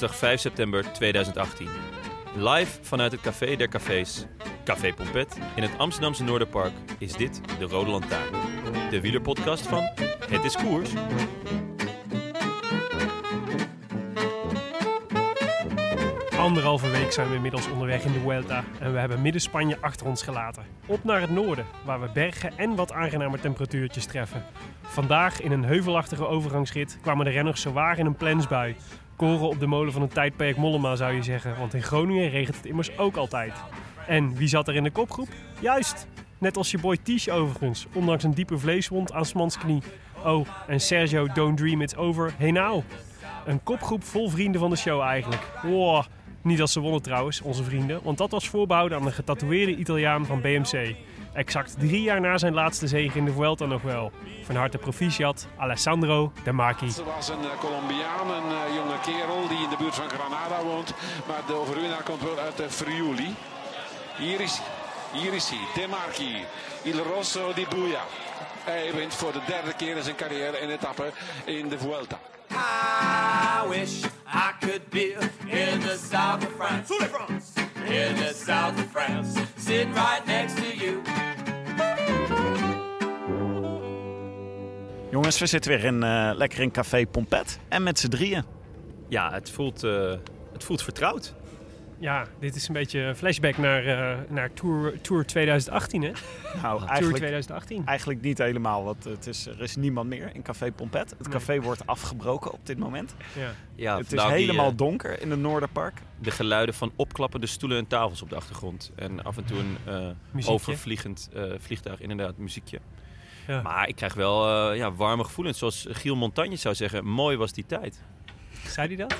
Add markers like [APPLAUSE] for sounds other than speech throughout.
Woensdag 5 september 2018. Live vanuit het Café der Cafés, Café Pompet, in het Amsterdamse Noorderpark is dit de Rode Lantaarn. De wielerpodcast van Het is Koers. Anderhalve week zijn we inmiddels onderweg in de Vuelta en we hebben midden Spanje achter ons gelaten. Op naar het noorden, waar we bergen en wat aangenamer temperatuurtjes treffen. Vandaag in een heuvelachtige overgangsrit kwamen de renners zowaar in een plensbui. Koren op de molen van een tijdperk Mollema zou je zeggen, want in Groningen regent het immers ook altijd. En wie zat er in de kopgroep? Juist, net als je boy Tish overigens, ondanks een diepe vleeswond aan Smans knie. Oh, en Sergio Don't Dream It's Over, hey nou. Een kopgroep vol vrienden van de show eigenlijk. Wow. Niet als ze wonnen trouwens, onze vrienden, want dat was voorbehouden aan de getatoeëerde Italiaan van BMC. Exact drie jaar na zijn laatste zege in de Vuelta nog wel. Van harte proficiat, Alessandro De Marchi. Het was een eh, Colombiaan, een eh, jonge kerel die in de buurt van Granada woont. Maar de overwinnaar komt wel uit de Friuli. Hier is, hier is hij, De Marchi, Il Rosso di Buia. Hij wint voor de derde keer in zijn carrière een etappe in de Vuelta. I wish I could be in the south of France. In the south of France. Sitting right next to you. Jongens, we zitten weer in, eh, lekker in Café Pompet. En met z'n drieën. Ja, het voelt, eh, het voelt vertrouwd. Ja, dit is een beetje een flashback naar, eh, naar Tour, Tour 2018 hè? Nou, Tour eigenlijk, 2018. eigenlijk niet helemaal, want het is, er is niemand meer in Café Pompet. Het Nee. café wordt afgebroken op dit moment. Ja. Ja, het is die, helemaal eh, donker in het Noorderpark. de geluiden van opklappende stoelen en tafels op de achtergrond. En af en toe een eh, overvliegend eh, vliegtuig, inderdaad, muziekje. Ja. Maar ik krijg wel eh, ja, warme gevoelens. Zoals Giel Montagne zou zeggen, mooi was die tijd. Zei hij dat?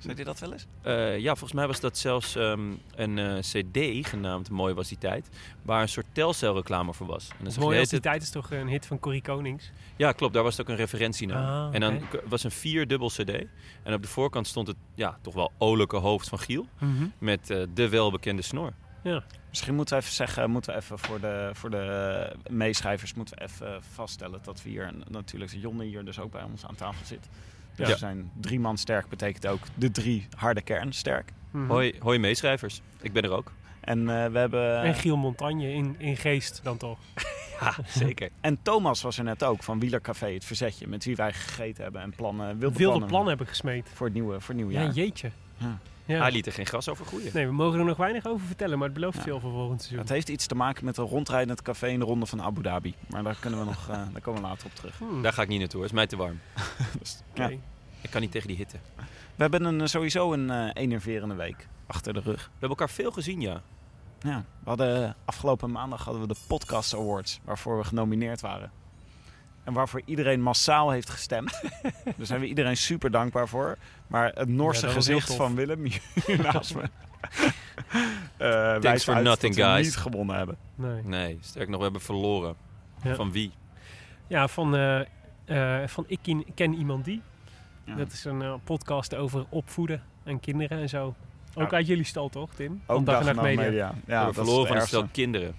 Zei je dat wel eens? Eh, ja, volgens mij was dat zelfs ehm, een eh, cd genaamd Mooi was die tijd. Waar een soort Telcel reclame voor was. En Mooi als de die tijd is toch een hit van Corrie Konings? Ja, klopt. Daar was het ook een referentie naar. Ah, En dan was een vierdubbel cd. En op de voorkant stond het ja, toch wel olijke hoofd van Giel. Met eh, de welbekende snor. Ja. Misschien moeten we even zeggen, moeten we even voor de, voor de meeschrijvers moeten we even vaststellen dat we hier natuurlijk Jonne hier dus ook bij ons aan tafel zit. Dus Ja. we zijn drie man sterk, betekent ook de drie harde kern sterk. Mhm. Hoi, hoi meeschrijvers. Ik ben er ook. En eh, we hebben. En Giel Montagne in, in geest dan toch? [LAUGHS] Ja, zeker. En Thomas was er net ook van Wielercafé, het verzetje, met wie wij gegeten hebben en plannen, wilde, Wilde plannen, plannen hebben gesmeed. voor het nieuwe, voor het nieuwe Ja, jaar. jeetje. Ja. Hij liet er geen gras over groeien. Nee, we mogen er nog weinig over vertellen, maar het belooft Ja. veel voor volgend seizoen. Het heeft iets te maken met een rondrijdend café in de ronde van Abu Dhabi. Maar daar, kunnen we nog, eh, daar komen we later op terug. Hmm, Daar ga ik niet naartoe. Het is mij te warm. [LAUGHS] ja. Ik kan niet tegen die hitte. We hebben een, eh, sowieso een eh enerverende week achter de rug. We hebben elkaar veel gezien, ja. Ja, we hadden, afgelopen maandag hadden we de Podcast Awards, waarvoor we genomineerd waren. En waarvoor iedereen massaal heeft gestemd. [LAUGHS] Daar zijn we iedereen super dankbaar voor. Maar het Ja, heel gezicht van Willem hier [LAUGHS] naast me. [LAUGHS] eh wijst for uit nothing, dat we guys. niet gewonnen hebben. Nee. Nee, sterk nog, we hebben verloren. Ja. Van wie? Ja, van, eh, eh, van Ik ken, ken Iemand Die. Ja. Dat is een podcast over opvoeden en kinderen en zo. Ook Ja. uit jullie stal toch, Tim? Ook Van Dag en Nacht Media. Ja, we dat hebben is verloren van een ergste. stel kinderen.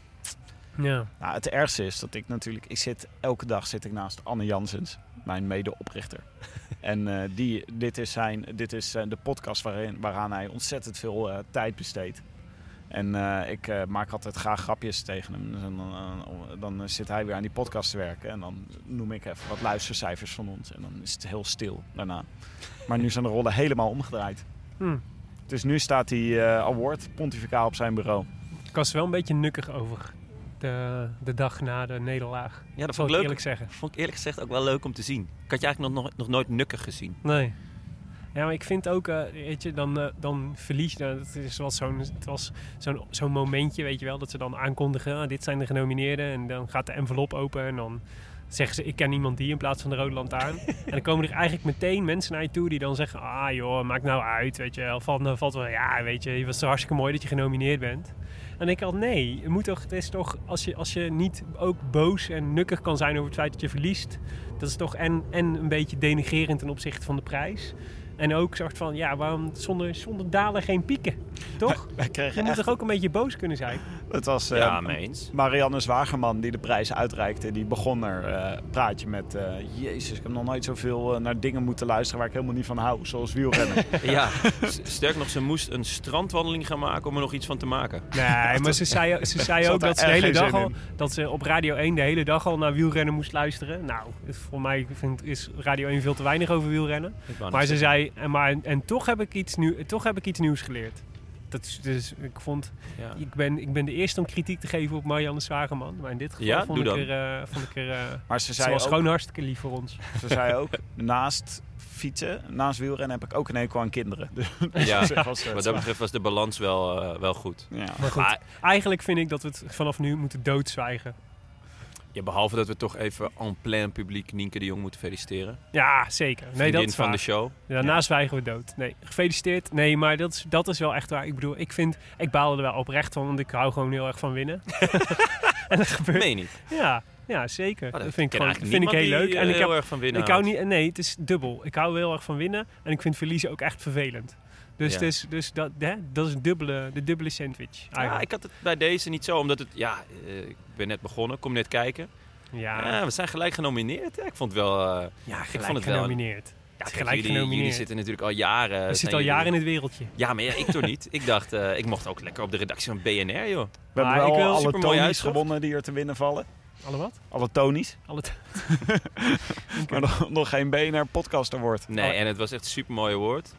Ja. Nou, het ergste is dat ik natuurlijk... Ik zit, elke dag zit ik naast Anne Jansens, mijn medeoprichter. [LAUGHS] en eh, die, dit is, zijn, dit is eh, de podcast waarin, waaraan hij ontzettend veel eh, tijd besteedt. En ik maak altijd graag grapjes tegen hem. Dus dan, dan zit hij weer aan die podcast te werken. En dan noem ik even wat luistercijfers van ons. En dan is het heel stil daarna. Maar nu zijn de rollen helemaal omgedraaid. Hm. Dus nu staat die award pontificaal op zijn bureau. Ik was er wel een beetje nukkig over. De, de dag na de nederlaag. Ja, dat vond ik leuk. eerlijk zeggen. Vond ik eerlijk gezegd ook wel leuk om te zien. Ik had je eigenlijk nog, nog, nooit nukkig gezien. Nee. Ja, maar ik vind ook, eh, weet je, dan, eh, dan verlies je. nou, Het, is wel zo'n, het was zo'n, zo'n momentje, weet je wel, dat ze dan aankondigen: ah, dit zijn de genomineerden. En dan gaat de envelop open en dan zeggen ze: ik ken iemand die in plaats van de rode lantaarn. [LAUGHS] en dan komen er eigenlijk meteen mensen naar je toe die dan zeggen: ah joh, maakt nou uit, weet je wel. Valt, nou, valt wel, ja, weet je, het was hartstikke mooi dat je genomineerd bent. En ik al nee, het, moet toch, het is toch, als je, als je niet ook boos en nukkig kan zijn over het feit dat je verliest, dat is toch en, en een beetje denigerend ten opzichte van de prijs. En ook soort van, ja, waarom zonder, zonder dalen geen pieken? Toch? Wij Je moet echt... toch ook een beetje boos kunnen zijn? Het was eh, ja, mee eens. Marianne Zwagerman die de prijs uitreikte. Die begon er eh praatje met... eh, Jezus, ik heb nog nooit zoveel eh, naar dingen moeten luisteren waar ik helemaal niet van hou. Zoals wielrennen. [LAUGHS] Ja, sterk nog, ze moest een strandwandeling gaan maken om er nog iets van te maken. Nee, maar ze zei, ze [LAUGHS] zei ook dat ze de hele dag al, in. dat ze op Radio 1 de hele dag al naar wielrennen moest luisteren. Nou, het- voor mij vind, is Radio 1 veel te weinig over wielrennen. Maar ze zeggen. zei, en, maar, en toch, heb ik iets nieuw, toch heb ik iets nieuws geleerd. Dat is, dus ik vond, Ja. ik ben, ik ben de eerste om kritiek te geven op Marianne Zwageman. Maar in dit geval Ja, vond, ik er, eh, vond ik er, eh, [LAUGHS] Maar ze ze zei, was ook, gewoon hartstikke lief voor ons. ze zei ook, naast fietsen, naast wielrennen heb ik ook een hekel aan kinderen. [LAUGHS] Dus Ja, was, eh, wat dat betreft was de balans wel, eh, wel goed. Ja. Maar goed, Maar eigenlijk vind ik dat we het vanaf nu moeten doodzwijgen. Ja, behalve dat we toch even en plein publiek Nienke de Jong moeten feliciteren. Ja, zeker. Nee, Vriendin dat is van waar. de show. Daarna zwijgen we dood. Nee, gefeliciteerd. Nee, maar dat is, dat is wel echt waar. Ik bedoel, ik vind, ik baal er wel oprecht van, want ik hou gewoon heel erg van winnen. [LAUGHS] en dat gebeurt. Meen niet? Ja, ja, zeker. Oh, dat vind ik, gewoon, vind ik heel leuk. die, En ik heb, heel erg van winnen ik hou niet, nee, het is dubbel. Ik hou heel erg van winnen en ik vind verliezen ook echt vervelend. Dus, Ja. is, dus dat, hè, dat is een dubbele, de dubbele sandwich. Ja, ik had het bij deze niet zo, omdat het, ja, eh, ik ben net begonnen, kom net kijken. Ja, Ja, we zijn gelijk genomineerd. Ja, ik vond het wel, eh, ja, ik gelijk vond het wel genomineerd. ja, is kijk, gelijk jullie, genomineerd. jullie zitten natuurlijk al jaren. We zijn zitten al jaren in het wereldje. Ja, maar ja, ik toch niet. Ik dacht, eh, ik mocht ook lekker op de redactie van BNR, joh. We Maar hebben ik wel wil alle Tonys gewonnen die er te winnen vallen. Alle wat? Alle Tonys. Alle [LAUGHS] Maar nog, nog geen BNR Podcast Award. Nee, en het was echt een super mooi woord.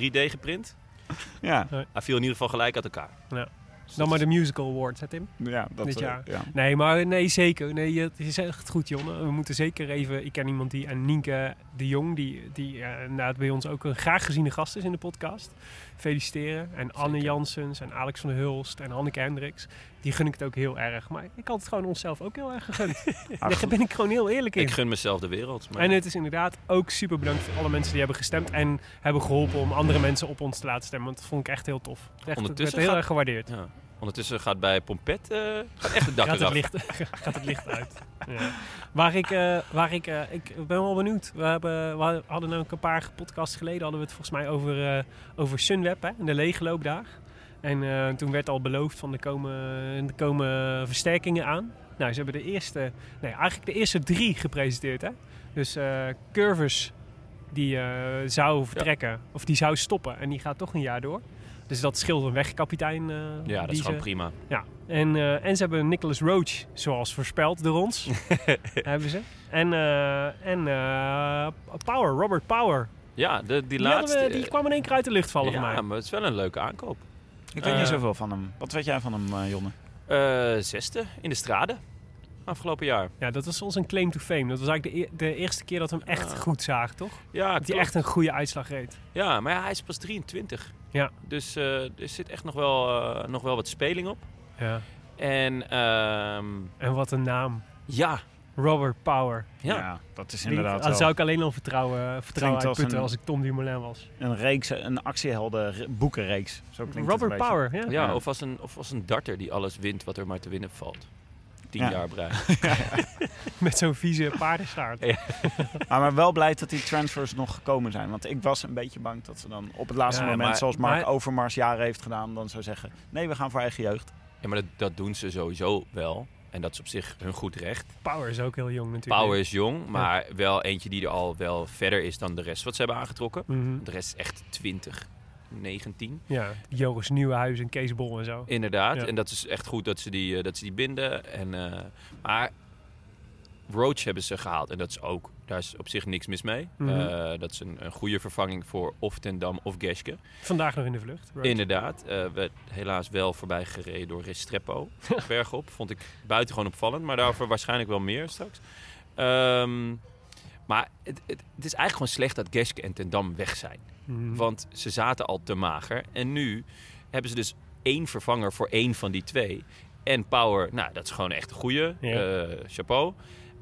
3D geprint. [LAUGHS] Ja, Hij viel in ieder geval gelijk uit elkaar. Ja. Dus Dan maar de musical awards, hè Tim? ja, dat, Dit eh, jaar. ja. Nee, maar nee, zeker. Nee, het is echt goed, Jonne. We moeten zeker even... Ik ken iemand die... En Nienke de Jong, die, die eh, inderdaad bij ons ook een graag geziene gast is in de podcast. Feliciteren. En Anne Zeker. Janssens en Alex van der Hulst en Hanneke Hendricks. Die gun ik het ook heel erg. Maar ik had het gewoon onszelf ook heel erg gegund. [LAUGHS] Daar ben ik gewoon heel eerlijk in. Ik gun mezelf de wereld. Maar En het is inderdaad ook super bedankt voor alle mensen die hebben gestemd. En hebben geholpen om andere mensen op ons te laten stemmen. Want dat vond ik echt heel tof. Echt, het werd Ondertussen heel gaat- erg gewaardeerd. ja. Ondertussen gaat bij Pompet eh, gaat echt het dak Gaat het, licht, [LAUGHS] gaat het licht uit. Ja. Waar ik, eh, waar ik, eh, ik ben wel benieuwd. We, hebben, we hadden ook een paar podcasts geleden hadden we het volgens mij over, eh, over Sunweb hè, en de leegloopdag. En eh, toen werd al beloofd van er komen, er komen versterkingen aan. Nou, ze hebben de eerste, nee, eigenlijk de eerste drie gepresenteerd. Hè? Dus eh Curvers, die eh, zou vertrekken, of die zou stoppen en die gaat toch een jaar door. Dus dat scheelt een wegkapitein. eh, Ja, dat is gewoon ze- prima. ja, en, en ze hebben Nicholas Roach, zoals voorspeld door ons, [LAUGHS] hebben ze. En, en Power, Robert Power. Ja, de, die Die, laatste. we- die kwam in één keer uit de lucht vallen ja, maar het is wel een leuke aankoop. Ik weet Eh, niet zoveel van hem. Wat weet jij van hem, eh, Jonne? Eh, zesde in de strade. Afgelopen jaar. Ja, dat was ons een claim to fame. Dat was eigenlijk de, e- de eerste keer dat we hem echt Ah. goed zagen, toch? Ja, Dat hij echt een goede uitslag reed. ja, maar ja, hij is pas 23. Ja. Dus eh, er zit echt nog wel, eh, nog wel wat speling op. Ja. En ehm, En wat een naam. ja, Robert Power. ja. dat is inderdaad Daar wel zou ik alleen al vertrouwen, vertrouwen Klinkt als uitputten een- als ik Tom Dumoulin was. een reeks, een actiehelden re- boekenreeks. Zo klinkt het Robert. Power, ja. Ja, Ja. Of, als een, of als een darter die alles wint wat er maar te winnen valt. Tien Ja. jaar brein. [LAUGHS] [LAUGHS] Met zo'n vieze paardenstaart. Ja. Maar, [LAUGHS] maar wel blij dat die transfers nog gekomen zijn. Want ik was een beetje bang dat ze dan op het laatste Ja, moment, maar- zoals Mark maar- Overmars jaren heeft gedaan, dan zou zeggen: nee, we gaan voor eigen jeugd. Ja, maar dat, dat doen ze sowieso wel. En dat is op zich hun goed recht. Power is ook heel jong natuurlijk. Power is jong, maar wel eentje die er al wel verder is dan de rest wat ze hebben aangetrokken. Mhm. De rest is echt 20. 19. Ja, Joris Nieuwenhuis en Kees Bol en zo. Inderdaad. Ja. En dat is echt goed dat ze die, eh, dat ze die binden. En, eh, maar Roach hebben ze gehaald. En dat is ook, daar is op zich niks mis mee. Mhm. Eh, dat is een, een goede vervanging voor of Ten Dam of Geske. Vandaag nog in de vlucht. Roach. Inderdaad. eh werd helaas wel voorbij gereden door Restrepo. [LAUGHS] bergop. Vond ik buitengewoon opvallend. Maar daarover waarschijnlijk wel meer straks. Ehm, maar het, het, het is eigenlijk gewoon slecht dat Geske en Ten Dam weg zijn. Mhm. Want ze zaten al te mager. En nu hebben ze dus één vervanger voor één van die twee. En Power, nou, dat is gewoon echt een goede. Ja. chapeau.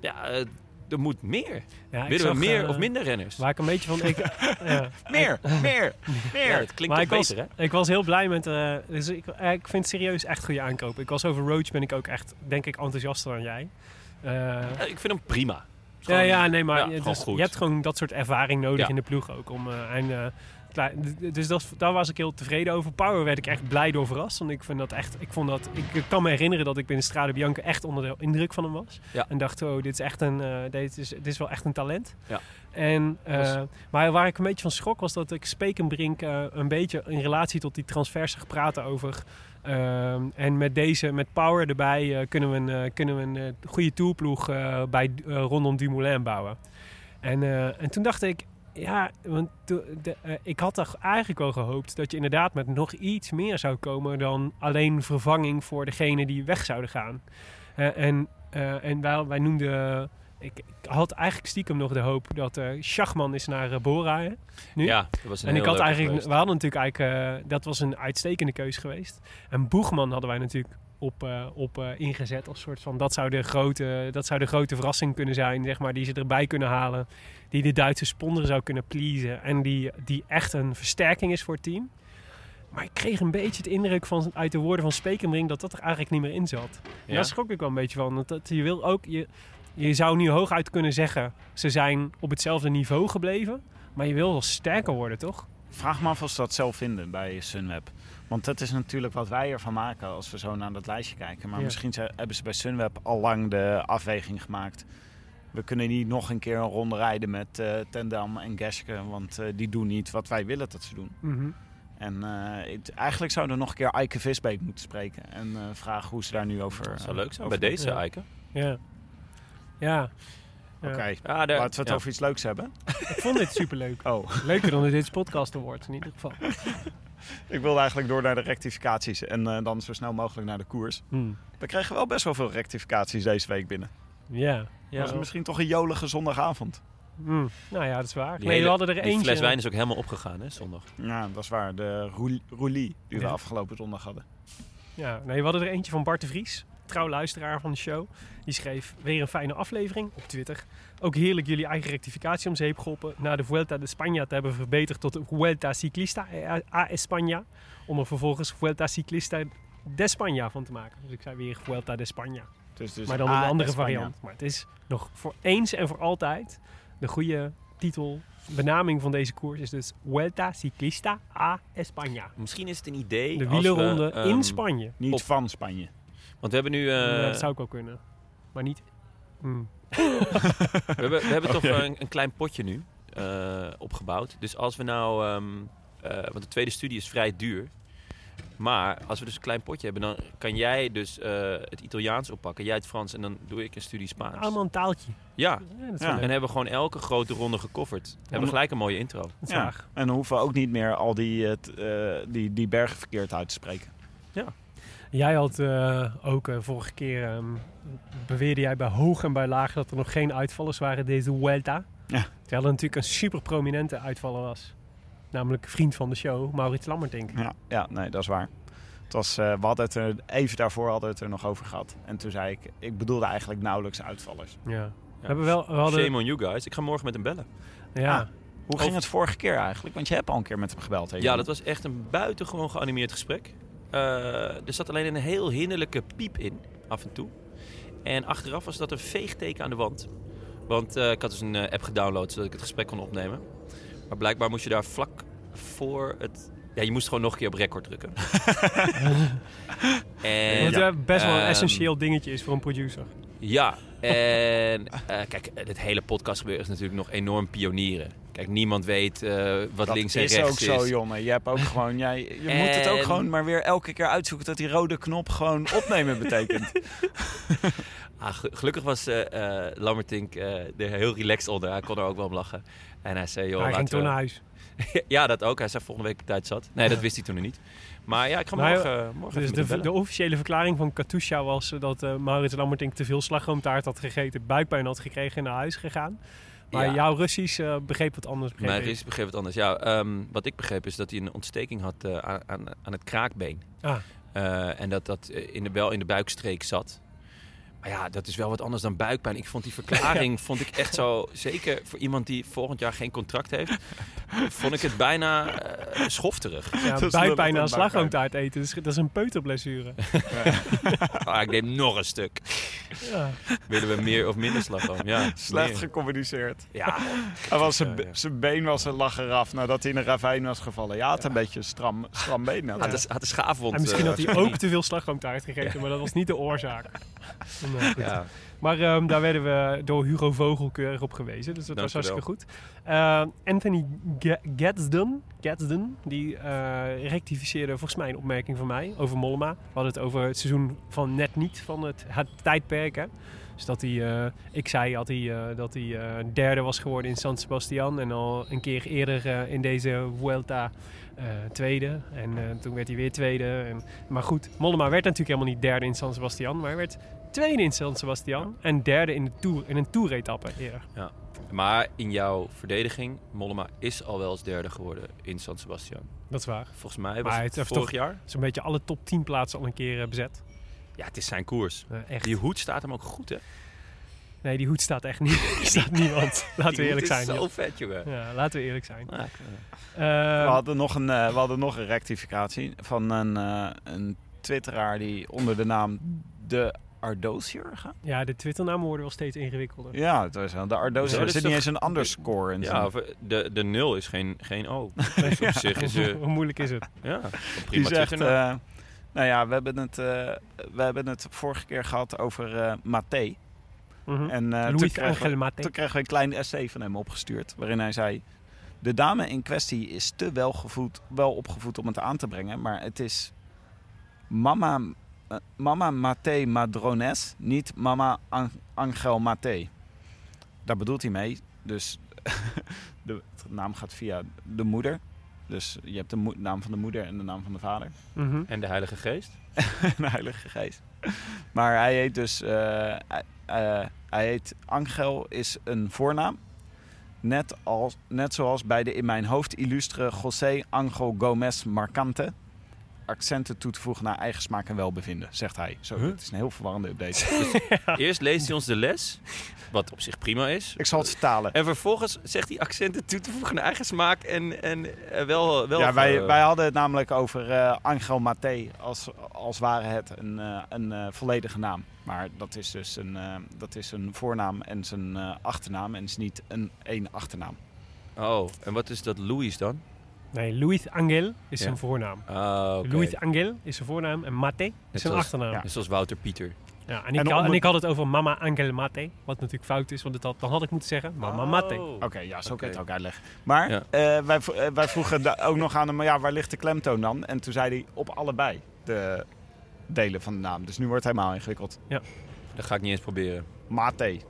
Ja, eh, er moet meer. Ja, Willen we meer eh, of minder renners? Waar ik een beetje van... Ik, [LAUGHS] ja. Meer, [LAUGHS] meer, meer. Ja, het klinkt Maar ik was, beter, hè? ik was heel blij met... eh, dus ik, ik vind het serieus echt goede aankoop. Ik was over Roach ben ik ook echt, denk ik, enthousiaster dan jij. Ik vind hem prima. ja, Gewoon- ja, nee, maar ja, je, dus hebt gewoon dat soort ervaring nodig Ja. in de ploeg ook. Om, eh, en, dus dat, daar was ik heel tevreden over. Power werd ik echt blij door verrast. Want ik, vind dat echt, ik, vond dat, ik kan me herinneren dat ik binnen Strade Bianca echt onder de indruk van hem was. Ja. En dacht, oh, dit is, echt een, eh, dit, is, dit is wel echt een talent. Ja. En, eh, Was- Maar waar ik een beetje van schrok was dat ik Spekenbrink eh, een beetje in relatie tot die transfers zag praten over... en met deze, met Power erbij, kunnen we een, kunnen we een goede tourploeg bij, rondom Dumoulin bouwen. En, en toen dacht ik, ja, want de, eh, ik had toch eigenlijk wel gehoopt dat je inderdaad met nog iets meer zou komen dan alleen vervanging voor degene die weg zouden gaan. Eh, en eh, en wij, wij noemden, ik, ik had eigenlijk stiekem nog de hoop dat Schachman is naar Bora. hè, nu. Ja, dat was een En ik had eigenlijk, geweest. we hadden natuurlijk eigenlijk, dat was een uitstekende keus geweest. En Boegman hadden wij natuurlijk op, eh, op eh, ingezet als soort van, dat zou, de grote, dat zou de grote verrassing kunnen zijn, zeg maar, die ze erbij kunnen halen. Die de Duitse sponsor zou kunnen pleasen en die, die echt een versterking is voor het team. Maar ik kreeg een beetje het indruk van, uit de woorden van Spekenbrink dat dat er eigenlijk niet meer in zat. En Ja? daar schrok ik wel een beetje van. Dat, dat, je, wil ook, je, je zou nu hooguit kunnen zeggen, ze zijn op hetzelfde niveau gebleven. Maar je wil wel sterker worden, toch? Vraag me af of ze dat zelf vinden bij Sunweb. Want dat is natuurlijk wat wij ervan maken als we zo naar dat lijstje kijken. Maar Ja. misschien ze- hebben ze bij Sunweb al lang de afweging gemaakt. We kunnen niet nog een keer een ronde rijden met eh Tendam en Geske. Want eh, die doen niet wat wij willen dat ze doen. En eh, het- eigenlijk zouden we nog een keer Eike Visbeek moeten spreken. En eh, vragen hoe ze daar nu over... Dat zou leuk zijn bij deze, ja. Eiken. Ja. Ja. Ja. Oké, Ja, daar, laten we het ja. over iets leuks hebben. Ik vond dit superleuk. [LAUGHS] Oh, Leuker dan de Dit Podcast Award in ieder geval. Ik wilde eigenlijk door naar de rectificaties. En eh, dan zo snel mogelijk naar de koers. Hmm. We kregen wel best wel veel rectificaties deze week binnen. Ja. Ja, was misschien toch een jolige zondagavond? Hmm. Nou ja, dat is waar. Die nee, hele- we hadden er eentje. fles wijn is ook helemaal opgegaan, hè, zondag. Ja, dat is waar. De roul- roulie die we Ja. afgelopen zondag hadden. Ja, nee, we hadden er eentje van Bart de Vries, trouw luisteraar van de show. Die schreef weer een fijne aflevering op Twitter. Ook heerlijk jullie eigen rectificatie om zeep geholpen. Na de Vuelta de España te hebben verbeterd tot de Vuelta Ciclista a España. Om er vervolgens Vuelta Ciclista de España van te maken. Dus ik zei weer Vuelta de España. Dus, dus maar dan een andere variant. Maar het is nog voor eens en voor altijd de goede titel, benaming van deze koers is dus Vuelta Ciclista a España. Misschien is het een idee. De als we, wielerronde ehm, in Spanje. Niet Op- van Spanje. Want we hebben nu. eh, Ja, dat zou ik wel kunnen. Maar niet. Hmm. We hebben, we hebben toch [LAUGHS] Oké. een, een klein potje nu eh, opgebouwd. Dus als we nou. ehm, eh, want de tweede studie is vrij duur. Maar als we dus een klein potje hebben, dan kan jij dus eh, het Italiaans oppakken, jij het Frans en dan doe ik een studie Spaans. Allemaal een taaltje. Ja, Ja, dat is Ja. wel en hebben we gewoon elke grote ronde gecoverd. Hebben we gelijk een mooie intro. Ja. En dan hoeven we ook niet meer al die, die, die bergen verkeerd uit te spreken. Jij had eh, ook eh, vorige keer, ehm, beweerde jij bij hoog en bij laag dat er nog geen uitvallers waren deze Vuelta. Ja. Terwijl er natuurlijk een super prominente uitvaller was. Namelijk vriend van de show, Maurits Lammertink. Ja, ja nee, dat is waar. Het was, eh, we hadden het er, even daarvoor hadden we het er nog over gehad. En toen zei ik, ik bedoelde eigenlijk nauwelijks uitvallers. Ja. We hebben wel, we hadden, Shame on you guys. Ik ga morgen met hem bellen. ja. Ah. Hoe ging het vorige keer eigenlijk? Want je hebt al een keer met hem gebeld. Hè, Ja, dat was echt een buitengewoon geanimeerd gesprek. Eh, er zat alleen een heel hinderlijke piep in, af en toe. En achteraf was dat een veegteken aan de wand. Want eh, ik had dus een eh, app gedownload zodat ik het gesprek kon opnemen. Maar blijkbaar moest je daar vlak voor het... Ja, je moest gewoon nog een keer op record drukken. [LAUGHS] en, Wat ja, best wel een Ehm, essentieel dingetje is voor een producer. ja, en eh, kijk, het hele podcast gebeuren is natuurlijk nog enorm pionieren. Kijk, niemand weet eh, wat dat links en is rechts ook is. zo, jongen. Je hebt ook gewoon, jij, je [LAUGHS] moet het ook gewoon maar weer elke keer uitzoeken dat die rode knop gewoon opnemen betekent. [LAUGHS] [LAUGHS] Ah, ge- gelukkig was eh eh Lammertink eh, er heel relaxed onder. Hij kon er ook wel om lachen. En hij zei, joh, hij ging toen we- naar huis. ja, dat ook. Hij zei volgende week tijd zat. Nee, dat wist hij toen nog niet. Maar ja, ik ga morgen, morgen Dus even de, de officiële verklaring van Katusha was dat eh, Maurits Lammertink te veel slagroomtaart had gegeten, buikpijn had gekregen en naar huis gegaan. Maar Ja. jouw Russisch eh, begreep wat anders. begreep Mijn. Russisch begreep het anders. Ja, ehm, wat ik begreep is dat hij een ontsteking had eh, aan, aan, het kraakbeen. Ah. Eh, en dat dat in de, wel in de buikstreek zat. Maar ja, dat is wel wat anders dan buikpijn. Ik vond die verklaring [LAUGHS] vond ik echt zo... Zeker voor iemand die volgend jaar geen contract heeft... vond ik het bijna eh, schofterig. Ja, buikpijn aan slagroomtaart eten, dat is een peuterblessure. [LAUGHS] Ah, ik neem nog een stuk. Ja. Willen we meer of minder slagroom? Ja, Slecht meer. gecommuniceerd. Ja, Hij was zijn, Ja, be- ja. zijn been was een lach eraf nadat hij in een ravijn was gevallen. Ja, het een beetje een stram, stram been. had. een, had een schaafwond. En misschien eh, had hij ook te veel slagroomtaart gegeten, maar dat was niet de oorzaak. Ja. Maar ehm, daar werden we door Hugo Vogel keurig op gewezen. Dus dat Dank was hartstikke goed. Eh, Anthony Ga- Gadsden, Gadsden die eh, rectificeerde volgens mij een opmerking van mij over Mollema. We hadden het over het seizoen van net niet van het, het tijdperk. Hè? Dus dat hij, eh, ik zei had hij, dat hij eh, derde was geworden in San Sebastian. En al een keer eerder in deze Vuelta tweede. En toen werd hij weer tweede. En, maar goed, Mollema werd natuurlijk helemaal niet derde in San Sebastian. Maar hij werd tweede in San Sebastian. En derde in, de tour, in een toeretappe eerder. Maar in jouw verdediging, Mollema is al wel eens derde geworden in San Sebastian. Dat is waar. Volgens mij was Maar het, vorig toch- jaar. Zo'n beetje alle top 10 plaatsen al een keer eh, bezet. Ja, het is zijn koers. Echt. Die hoed staat hem ook goed, hè? Nee, die hoed staat echt niet. [LAUGHS] Er staat niemand. Laten we eerlijk hoed zijn. is zo vet, jongen. Ja, laten we eerlijk zijn. Ja, eh, Ehm, We hadden nog een, eh, we hadden nog een rectificatie van een, eh, een twitteraar die onder de naam De Ardosier gaat. ja, de Twitternamen worden wel steeds ingewikkelder. Ja, het was. De Ardosier. Ja, er is zit niet eens een underscore in. ja, of, eh, de, de nul is geen, geen O. [LAUGHS] Dus op zich [LAUGHS] is Hoe moeilijk is het? ja, die prima zegt, eh, nou ja, we hebben, het, eh, we hebben het vorige keer gehad over eh Maté. Mhm. En eh, toen, Luis kregen Angel we, Mate. toen kregen we een klein essay van hem opgestuurd. Waarin hij zei... De dame in kwestie is te wel, gevoed, wel opgevoed om het aan te brengen. Maar het is Mama, mama Maté Madrones, niet Mama An- Angel Maté. Daar bedoelt hij mee. Dus [LAUGHS] de, naam gaat via de moeder. Dus je hebt de naam van de moeder en de naam van de vader. Mhm. En de Heilige Geest? [LAUGHS] de Heilige Geest. Maar hij heet dus... eh, hij- eh, hij heet Angel is een voornaam. Net, als, net zoals bij de in mijn hoofd illustre José Angel Gomez Marcante. Accenten toe te voegen naar eigen smaak en welbevinden, zegt hij. Zo, Huh? Het is een heel verwarrende update. [LAUGHS] Eerst leest hij ons de les, wat op zich prima is. Ik zal het vertalen. En vervolgens zegt hij accenten toe te voegen naar eigen smaak en, en eh, wel, wel... Ja, wij, eh, wij hadden het namelijk over eh, Angel Maté als, als ware het een, eh, een eh, volledige naam. Maar dat is dus een, eh, dat is een voornaam en zijn eh, achternaam en is niet een één achternaam. Oh, en wat is dat Louis dan? Nee, Luis Angel is Ja. zijn voornaam. Ah, oké. Luis Angel is zijn voornaam en Mate is zijn zoals- achternaam. Ja. Net zoals Wouter Pieter. en, ik, En had, en ik had het over Mama Angel Mate. Wat natuurlijk fout is, want het had, dan had ik moeten zeggen Mama Mate. Oh. Oké, ja, zo kan je het ook uitleggen. Maar Ja. eh, wij, eh, wij vroegen ook nog aan hem, ja, waar ligt de klemtoon dan? En toen zei hij op allebei de delen van de naam. Dus nu wordt het helemaal ingewikkeld. Dat ga ik niet eens proberen. Mate.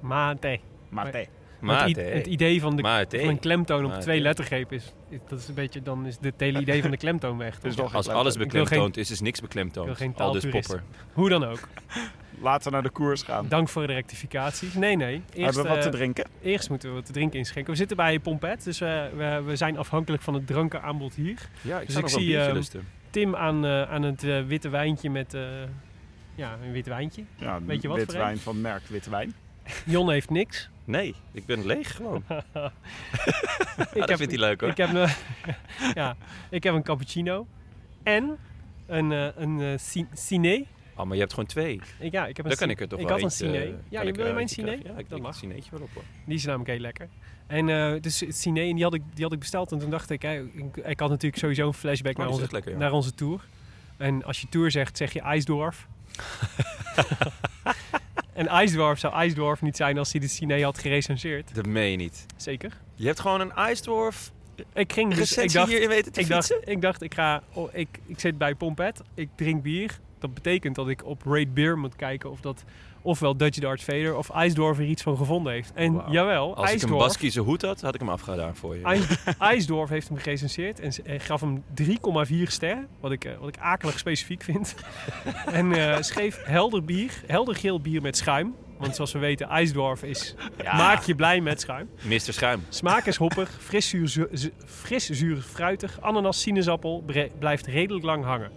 Mate. Mate. Maar i- het idee van, de, van een klemtoon op Mate. twee lettergrepen is, dat is een beetje, dan is het hele idee van de klemtoon weg. Dus toch? Als alles klemtoon. beklemtoond is, is niks ik wil beklemtoond. geen Al dus popper. Hoe dan ook. [LAUGHS] Laten we naar de koers gaan. Dank voor de rectificaties. Nee, nee. Eerst, Hebben we wat te eh, drinken? eerst moeten we wat te drinken inschenken. We zitten bij Pompet, dus we, we, we zijn afhankelijk van het drankenaanbod hier. Ja, ik Dus ik nog wel een zie, ehm. Tim aan, eh, aan het eh, witte wijntje met... eh, ja, een wit wijntje. Ja, weet je wat een? wijn van merk Witte Wijn. Jon heeft niks. Nee, ik ben leeg gewoon. [LAUGHS] ik [LAUGHS] dat vindt hij leuk hoor. Ik heb, een, [LAUGHS] ja, ik heb een cappuccino. En een, eh, een eh, ci- ciné. Oh, maar je hebt gewoon twee. Ik, ja, ik heb een Dan kan ik er toch ik wel had een eh, Ja, je ik wil je mijn krijgen? Ja, ik dat mag. cineetje wel op hoor. Die is namelijk heel lekker. En eh, dus het ciné, en die had, ik, die had ik besteld. En toen dacht ik, hè, ik, ik had natuurlijk sowieso een flashback Oh, naar, onze, lekker, ja. naar onze tour. En als je tour zegt, zeg je IJsdorf. En IJsdorf zou IJsdorf niet zijn als hij de ciné had gerecenseerd. Dat meen je niet. Zeker. Je hebt gewoon een ijsdorf Ik ging dus, ik dacht, hier weten te ik dacht, ik dacht, ik ga, oh, ik, ik zit bij Pompet, ik drink bier. Dat betekent dat ik op Rate Beer moet kijken of dat ofwel Dutch Darts Vader of IJsdorf er iets van gevonden heeft. En Wauw. jawel, Als ik een Baskische hoed had, had ik hem afgedaan voor je. IJs- [LAUGHS] IJsdorf heeft hem gerecenseerd en, gaf hem 3,4 sterren, wat ik, eh, wat ik akelig specifiek vind. [LAUGHS] en eh, schreef helder bier, helder geel bier met schuim. Want zoals we weten, IJsdorf is, maak je blij met schuim. Mr. Schuim. Smaak is [LAUGHS] hoppig, fris zuur, zu- zu- fris zuur fruitig, ananas, sinaasappel blijft redelijk lang hangen.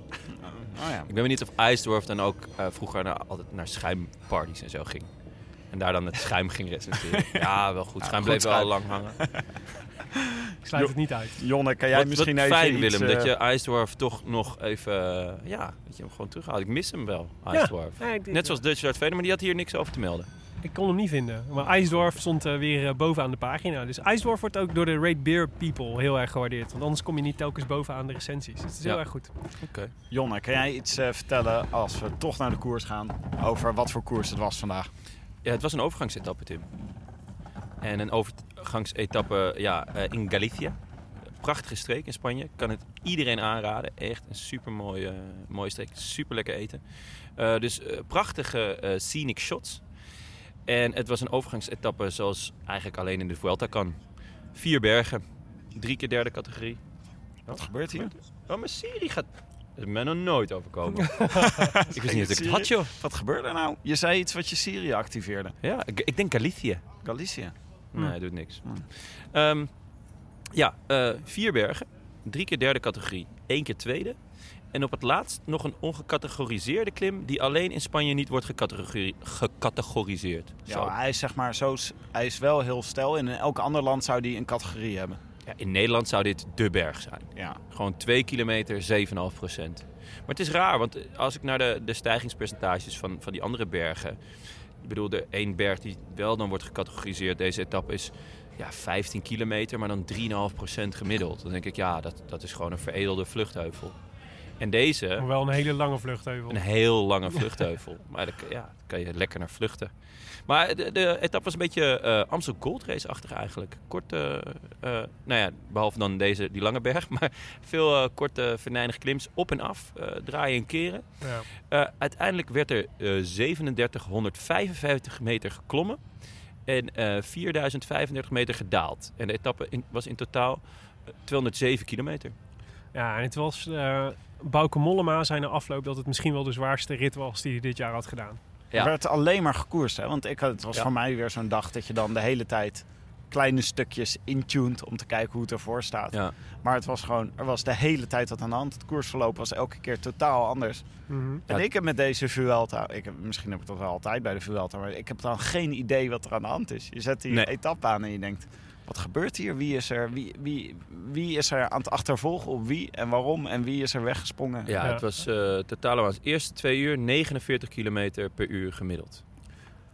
Oh ja. Ik ben benieuwd of IJsdorf dan ook eh, vroeger naar, altijd naar schuimparties en zo ging. En daar dan het schuim ging recenseren. [LAUGHS] Ja, wel goed. Schuim bleef wel schuim. lang hangen. Ik sluit het niet uit. Jonne, kan jij wat, misschien wat even fijn, iets, Willem, dat eh, je IJsdorf toch nog even... eh, ja, dat je hem gewoon terughaalt. Ik mis hem wel, IJsdorf. Ja, Net zoals Dutch Vader, maar die had hier niks over te melden. Ik kon hem niet vinden. Maar IJsdorf stond eh, weer eh, bovenaan de pagina. Dus IJsdorf wordt ook door de Rate Beer People heel erg gewaardeerd. Want anders kom je niet telkens bovenaan de recensies. Dus het is heel erg goed. Oké. Jonne, kan jij iets eh, vertellen als we toch naar de koers gaan over wat voor koers het was vandaag? Ja, het was een overgangsetappe, Tim. En een overgangsetappe ja, eh, in Galicia. Prachtige streek in Spanje. Kan het iedereen aanraden. Echt een super mooie, mooie streek. Super lekker eten. Eh, dus prachtige eh, scenic shots. En het was een overgangsetappe zoals eigenlijk alleen in de Vuelta kan. Vier bergen. Drie keer derde categorie. Wat gebeurt hier? Oh, mijn Siri gaat... Dat is mij nog nooit overkomen. [LAUGHS] ik wist niet dat ik het had, joh. Wat gebeurde er nou? Je zei iets wat je Syrië activeerde. Ja, ik, ik denk Galicië. Galicië. Nee, doet niks. Hmm. Ehm, ja, eh, vier bergen. Drie keer derde categorie. één keer tweede. En op het laatst nog een ongecategoriseerde klim... die alleen in Spanje niet wordt gecategori- gecategoriseerd. Zo. Ja, hij is zeg maar zo, hij is wel heel stel. En in elk ander land zou die een categorie hebben. Ja, in Nederland zou dit de berg zijn. Ja. Gewoon 2 kilometer, 7,5 procent. Maar het is raar, want als ik naar de, de stijgingspercentages van, van die andere bergen... Ik bedoel, de één berg die wel dan wordt gecategoriseerd, deze etappe is ja, 15 kilometer, maar dan 3,5 procent gemiddeld. Dan denk ik, ja, dat, dat is gewoon een veredelde vluchtheuvel. En deze, Maar wel een hele lange vluchtheuvel. een heel lange vluchtheuvel. [LAUGHS] maar daar, ja, daar kan je lekker naar vluchten. Maar de, de etappe was een beetje eh, Amstel Gold Race-achtig eigenlijk. Kort, eh, eh, nou ja, behalve dan deze, die lange berg. [LAUGHS] Maar veel korte, venijnige klims op en af, draaien en keren. Ja. Uiteindelijk werd er eh 3755 meter geklommen. En eh 4035 meter gedaald. En de etappe in- was in totaal eh, 207 kilometer. Ja, en het was eh Bauke Mollema zijn afloop dat het misschien wel de zwaarste rit was die hij dit jaar had gedaan. Ja. Er werd alleen maar gekoerst. Hè? Want ik had, het was Ja. voor mij weer zo'n dag dat je dan de hele tijd kleine stukjes intuned om te kijken hoe het ervoor staat. Ja. Maar het was gewoon, er was de hele tijd wat aan de hand. Het koersverloop was elke keer totaal anders. Mhm. En Ja. ik heb met deze Vuelta, ik heb, misschien heb ik dat wel altijd bij de Vuelta, maar ik heb dan geen idee wat er aan de hand is. Je zet die Nee. etappe aan en je denkt, wat gebeurt hier? Wie is er, wie, wie, wie is er aan het achtervolgen op wie en waarom en wie is er weggesprongen? Ja, Ja. het was eh totaal aan eerste twee uur 49 kilometer per uur gemiddeld.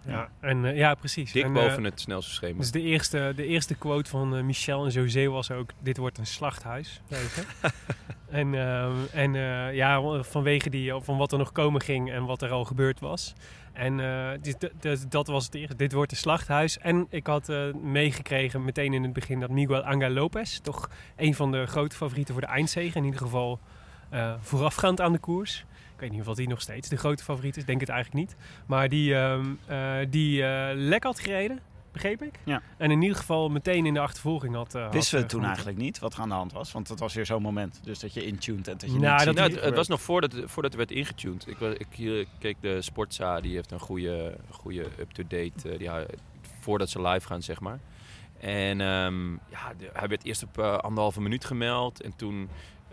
Ja, en, eh, ja precies. Dik En, boven eh, het snelste schema. Dus de eerste, de eerste quote van eh, Michel en José was ook: Dit wordt een slachthuis. [LAUGHS] En ehm, en eh, ja, vanwege die, van wat er nog komen ging en wat er al gebeurd was. En eh, dit, dat was het eerste. Dit wordt een slachthuis. En ik had eh, meegekregen meteen in het begin dat Miguel Angel Lopez, toch een van de grote favorieten voor de eindzege, in ieder geval eh, voorafgaand aan de koers. Ik weet niet of die nog steeds de grote favoriet is. Denk het eigenlijk niet. Maar die, ehm, eh, die eh, lek had gereden, begreep ik. Ja. En in ieder geval meteen in de achtervolging had. eh, Wisten we eh, toen eigenlijk niet wat er aan de hand was? Want het was weer zo'n moment. Dus dat je intuned en dat je Nou, niet dat ziet Nou, het, het was nog voordat, voordat er werd ingetuned. Ik, ik hier, keek de Sportza, die heeft een goede, goede up-to-date, die, hou- voordat ze live gaan, zeg maar. En ehm, ja, de- hij werd eerst op anderhalve minuut gemeld. En toen,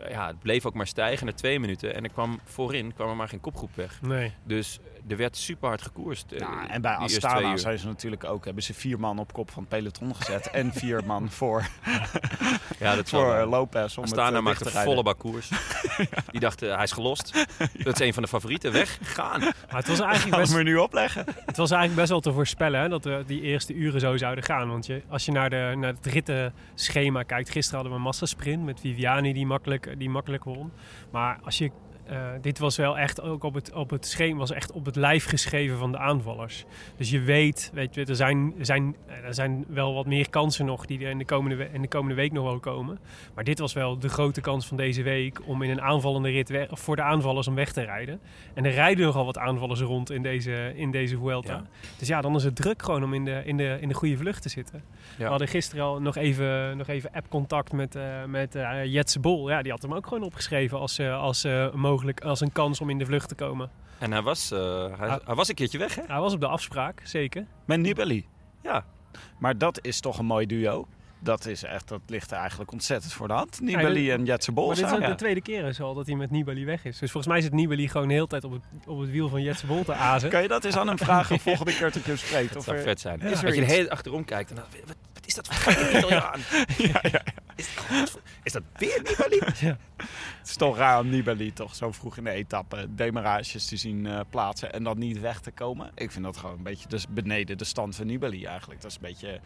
ja, het bleef ook maar stijgen naar twee minuten. En er kwam voorin kwam er maar geen kopgroep weg. Nee. Dus er werd super hard gekoerst. eh, Ja, en bij Astana zijn ze natuurlijk ook, hebben ze vier man op kop van het peloton gezet. en vier [LAUGHS] man voor, Ja, dat voor wel. eh, Lopez. Om het, Astana eh, dicht maakte volle bak [LAUGHS] koers. Die dacht, eh, hij is gelost. [LAUGHS] Dat is een van de favorieten. Weg, gaan. Maar het was eigenlijk we best, er nu opleggen? het was eigenlijk best wel te voorspellen hè, dat we die eerste uren zo zouden gaan. Want je, als je naar, de, naar het rittenschema kijkt. Gisteren hadden we een massasprint met Viviani die makkelijk, die makkelijk won. Maar als je eh, dit was wel echt ook op het, op het schema, was echt op het lijf geschreven van de aanvallers. Dus je weet, weet je, er zijn, er zijn, er zijn wel wat meer kansen nog die er in de, komende, in de komende week nog wel komen. Maar dit was wel de grote kans van deze week om in een aanvallende rit weg, voor de aanvallers om weg te rijden. En er rijden nogal wat aanvallers rond in deze, in deze Vuelta. Ja. Dus ja, dan is het druk gewoon om in de, in de, in de goede vlucht te zitten. We hadden gisteren al nog even, nog even app-contact met, eh met eh, Jetse Bol. Ja, die had hem ook gewoon opgeschreven als, eh, als, eh, mogelijk, als een kans om in de vlucht te komen. En hij was, eh, hij, Ah. hij was een keertje weg, hè? Hij was op de afspraak, zeker. Met Nibali. Ja. Maar dat is toch een mooi duo. Dat, is echt, dat ligt er eigenlijk ontzettend voor de hand. Nibali Ja, en Jetse Bol maar dit is ook de tweede keer is al dat hij met Nibali weg is. Dus volgens mij zit Nibali gewoon de hele tijd op het, op het wiel van Jetse Bol te azen. Kan je dat eens aan hem vragen [LAUGHS] volgende keer dat ik hem spreek? Dat Of zou er- vet zijn. Als je de iets? hele achterom kijkt en dan, wat, wat is dat voor [LAUGHS] Italiaan? Is, is dat weer Nibali? [LAUGHS] Het is toch raar om Nibali toch zo vroeg in de etappe demarages te zien eh, plaatsen en dan niet weg te komen. Ik vind dat gewoon een beetje dus beneden de stand van Nibali eigenlijk. Dat is een beetje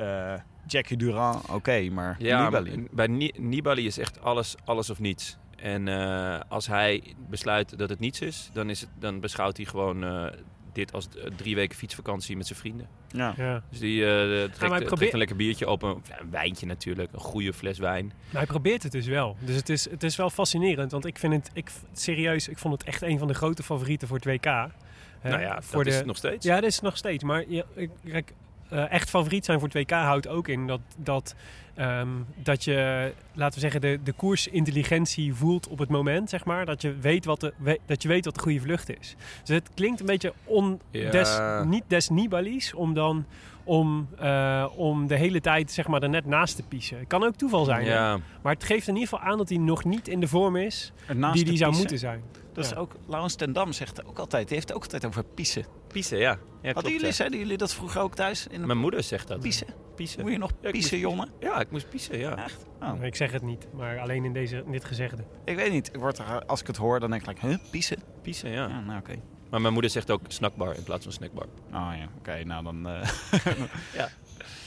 eh, Jackie Durand, oké, maar Ja, Nibali. maar bij Ni- Nibali is echt alles, alles of niets. En eh, als hij besluit dat het niets is, dan, is het, dan beschouwt hij gewoon eh, dit als drie weken fietsvakantie met zijn vrienden. Ja. Ja. Dus die eh, trekt, probeert- een lekker biertje open. Ja, een wijntje natuurlijk, een goede fles wijn. Maar hij probeert het dus wel. Dus het is, het is wel fascinerend. Want ik vind het, ik, serieus, ik vond het echt een van de grote favorieten voor het WK. Hè, nou ja, voor dat de, is het nog steeds. Ja, dat is het nog steeds. Maar ja, ik- kijk, eh, echt favoriet zijn voor het WK houdt ook in dat, dat, ehm, dat je, laten we zeggen, de, de koersintelligentie voelt op het moment, zeg maar. Dat je weet wat de, we- dat je weet wat de goede vlucht is. Dus het klinkt een beetje on, Ja. des, niet des Nibali's om dan om, eh, om de hele tijd zeg maar, er net naast te piezen. Het kan ook toeval zijn. Ja, Maar het geeft in ieder geval aan dat hij nog niet in de vorm is die hij zou moeten zijn. Dat is Ja. ook, Laurens ten Dam zegt ook altijd, die heeft het ook altijd over piezen. Piezen, ja. ja Hadden klopt, jullie, ja. zeiden jullie dat vroeger ook thuis? In de Mijn moeder zegt dat. piezen? Piezen. Moet je nog Ja, piezen, jongen? Ja, ik moest piezen, ja. Echt? Oh. Ik zeg het niet, maar alleen in, deze, in dit gezegde. Ik weet niet. Ik word er, als ik het hoor, dan denk ik, like, huh, piezen? Piezen, ja. Ja, nou oké. Maar mijn moeder zegt ook snackbar in plaats van snackbar. Oh ja, oké. nou dan... eh, [LAUGHS] Ja.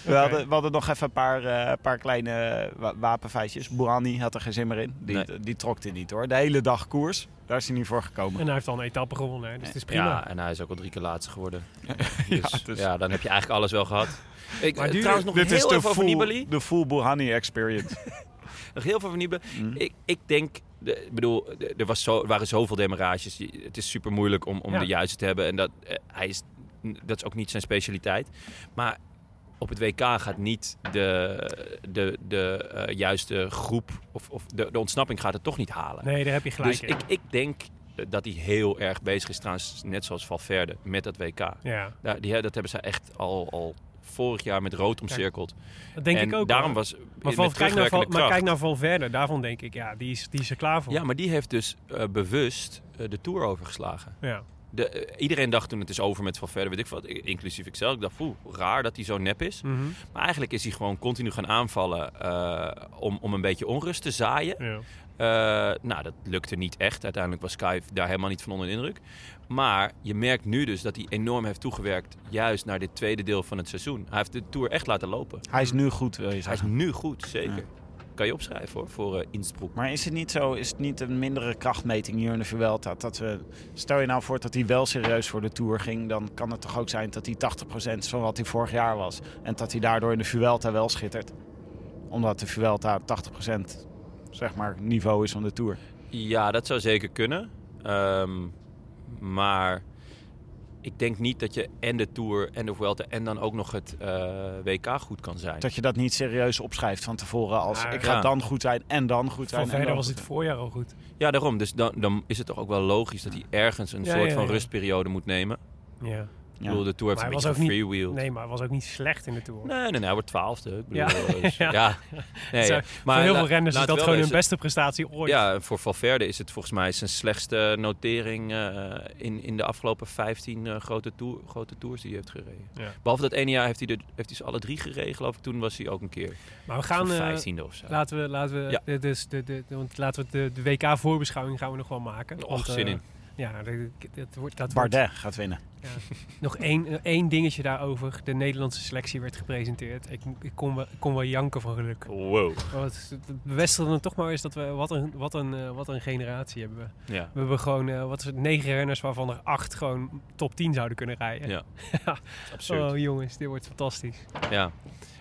We, hadden, we hadden nog even een paar, eh, paar kleine wa- wapenfeitjes. Bourani had er geen zin meer in. Die, Nee. die trok dit niet hoor. De hele dag koers. Daar is hij niet voor gekomen. En hij heeft al een etappe gewonnen, hè, dus het is prima. Ja, en hij is ook al drie keer laatste geworden. [LAUGHS] Ja, Dus, ja, dan heb je eigenlijk alles wel gehad. Ik, Maar eh, trouwens nog Dit heel is de full, Nibali. de full Bourani experience. [LAUGHS] Nog heel veel over Nibali. Mm. Ik, ik denk, de, ik bedoel, er was zo, er waren zoveel demarages. Het is super moeilijk om, om Ja. de juiste te hebben. En dat, eh, hij is, dat is ook niet zijn specialiteit. Maar op het WK gaat niet de, de, de eh, juiste groep of, of de, de ontsnapping gaat het toch niet halen. Nee, daar heb je gelijk dus in. ik, ik denk dat hij heel erg bezig is, trouwens, net zoals Valverde, met dat WK. Ja, Daar, die, dat hebben ze echt al, al vorig jaar met rood omcirkeld. dat denk en ik ook. daarom hoor. was maar, Val, kijk naar, Val, maar kijk naar Valverde, daarvan denk ik, ja, die is, die is er klaar voor. Ja, maar die heeft dus eh, bewust eh, de Tour overgeslagen. Ja. De, eh, iedereen dacht toen het is over met Valverde, weet ik wat, inclusief ikzelf. Ik dacht, poeh, raar dat hij zo nep is. Mhm. Maar eigenlijk is hij gewoon continu gaan aanvallen eh, om, om een beetje onrust te zaaien. ja. Eh, nou, dat lukte niet echt. Uiteindelijk was Sky daar helemaal niet van onder de indruk. Maar je merkt nu dus dat hij enorm heeft toegewerkt juist naar dit tweede deel van het seizoen. Hij heeft de Tour echt laten lopen. Hij is nu goed, wil je Hij is nu goed, zeker. Kan je opschrijven hoor, voor eh Innsbruck. Maar is het niet zo, is het niet een mindere krachtmeting hier in de Vuelta? Dat we, stel je nou voor dat hij wel serieus voor de Tour ging, dan kan het toch ook zijn dat hij 80% is van wat hij vorig jaar was. En dat hij daardoor in de Vuelta wel schittert. Omdat de Vuelta 80% zeg maar niveau is van de Tour. Ja, dat zou zeker kunnen. Ehm, maar ik denk niet dat je en de Tour en de Vuelta en dan ook nog het eh, WK goed kan zijn. Dat je dat niet serieus opschrijft van tevoren als ik ga ja. dan goed zijn en dan goed zijn. en Valverde dan was dit voorjaar al goed. Ja, daarom. Dus dan, dan is het toch ook wel logisch dat hij ergens een Ja, soort ja, van ja. rustperiode moet nemen. Ja. Ik bedoel, de Tour heeft Maar een hij beetje was ook niet- freewheel. Nee, maar hij was ook niet slecht in de Tour. Nee, nee, nee, hij wordt twaalfde. Ik bedoel, Ja. [LAUGHS] dus- Ja. ja. [LAUGHS] Nee, Zo, ja. voor heel veel renners is dat gewoon hun beste prestatie ooit. Ja, voor Valverde is het volgens mij zijn slechtste notering eh, in, in de afgelopen 15 eh, grote, tour, grote tours die hij heeft gereden. Ja. Behalve dat ene jaar heeft hij, de, heeft hij ze alle drie gereden, geloof ik. Toen was hij ook een keer Maar we gaan... eh, vijftiende of zo. Laten we, laten we, Ja. de, dus de, de, de- want laten we de, de WK-voorbeschouwing gaan we nog wel maken. Och, Want, eh, zin in. Ja, dat, dat wordt... Dat wordt Bardet gaat winnen. nog één, één dingetje daarover. De Nederlandse selectie werd gepresenteerd. Ik, ik, kon, wel, ik kon wel janken van geluk. Wow. Maar Het, het bevestigde toch maar eens dat we... Wat een, wat een, eh, wat een generatie hebben we. Ja. We hebben gewoon, eh, wat is het, negen renners waarvan er acht gewoon top 10 zouden kunnen rijden. Ja. Ja. [LAUGHS] Absurd. Oh jongens, dit wordt fantastisch. Ja.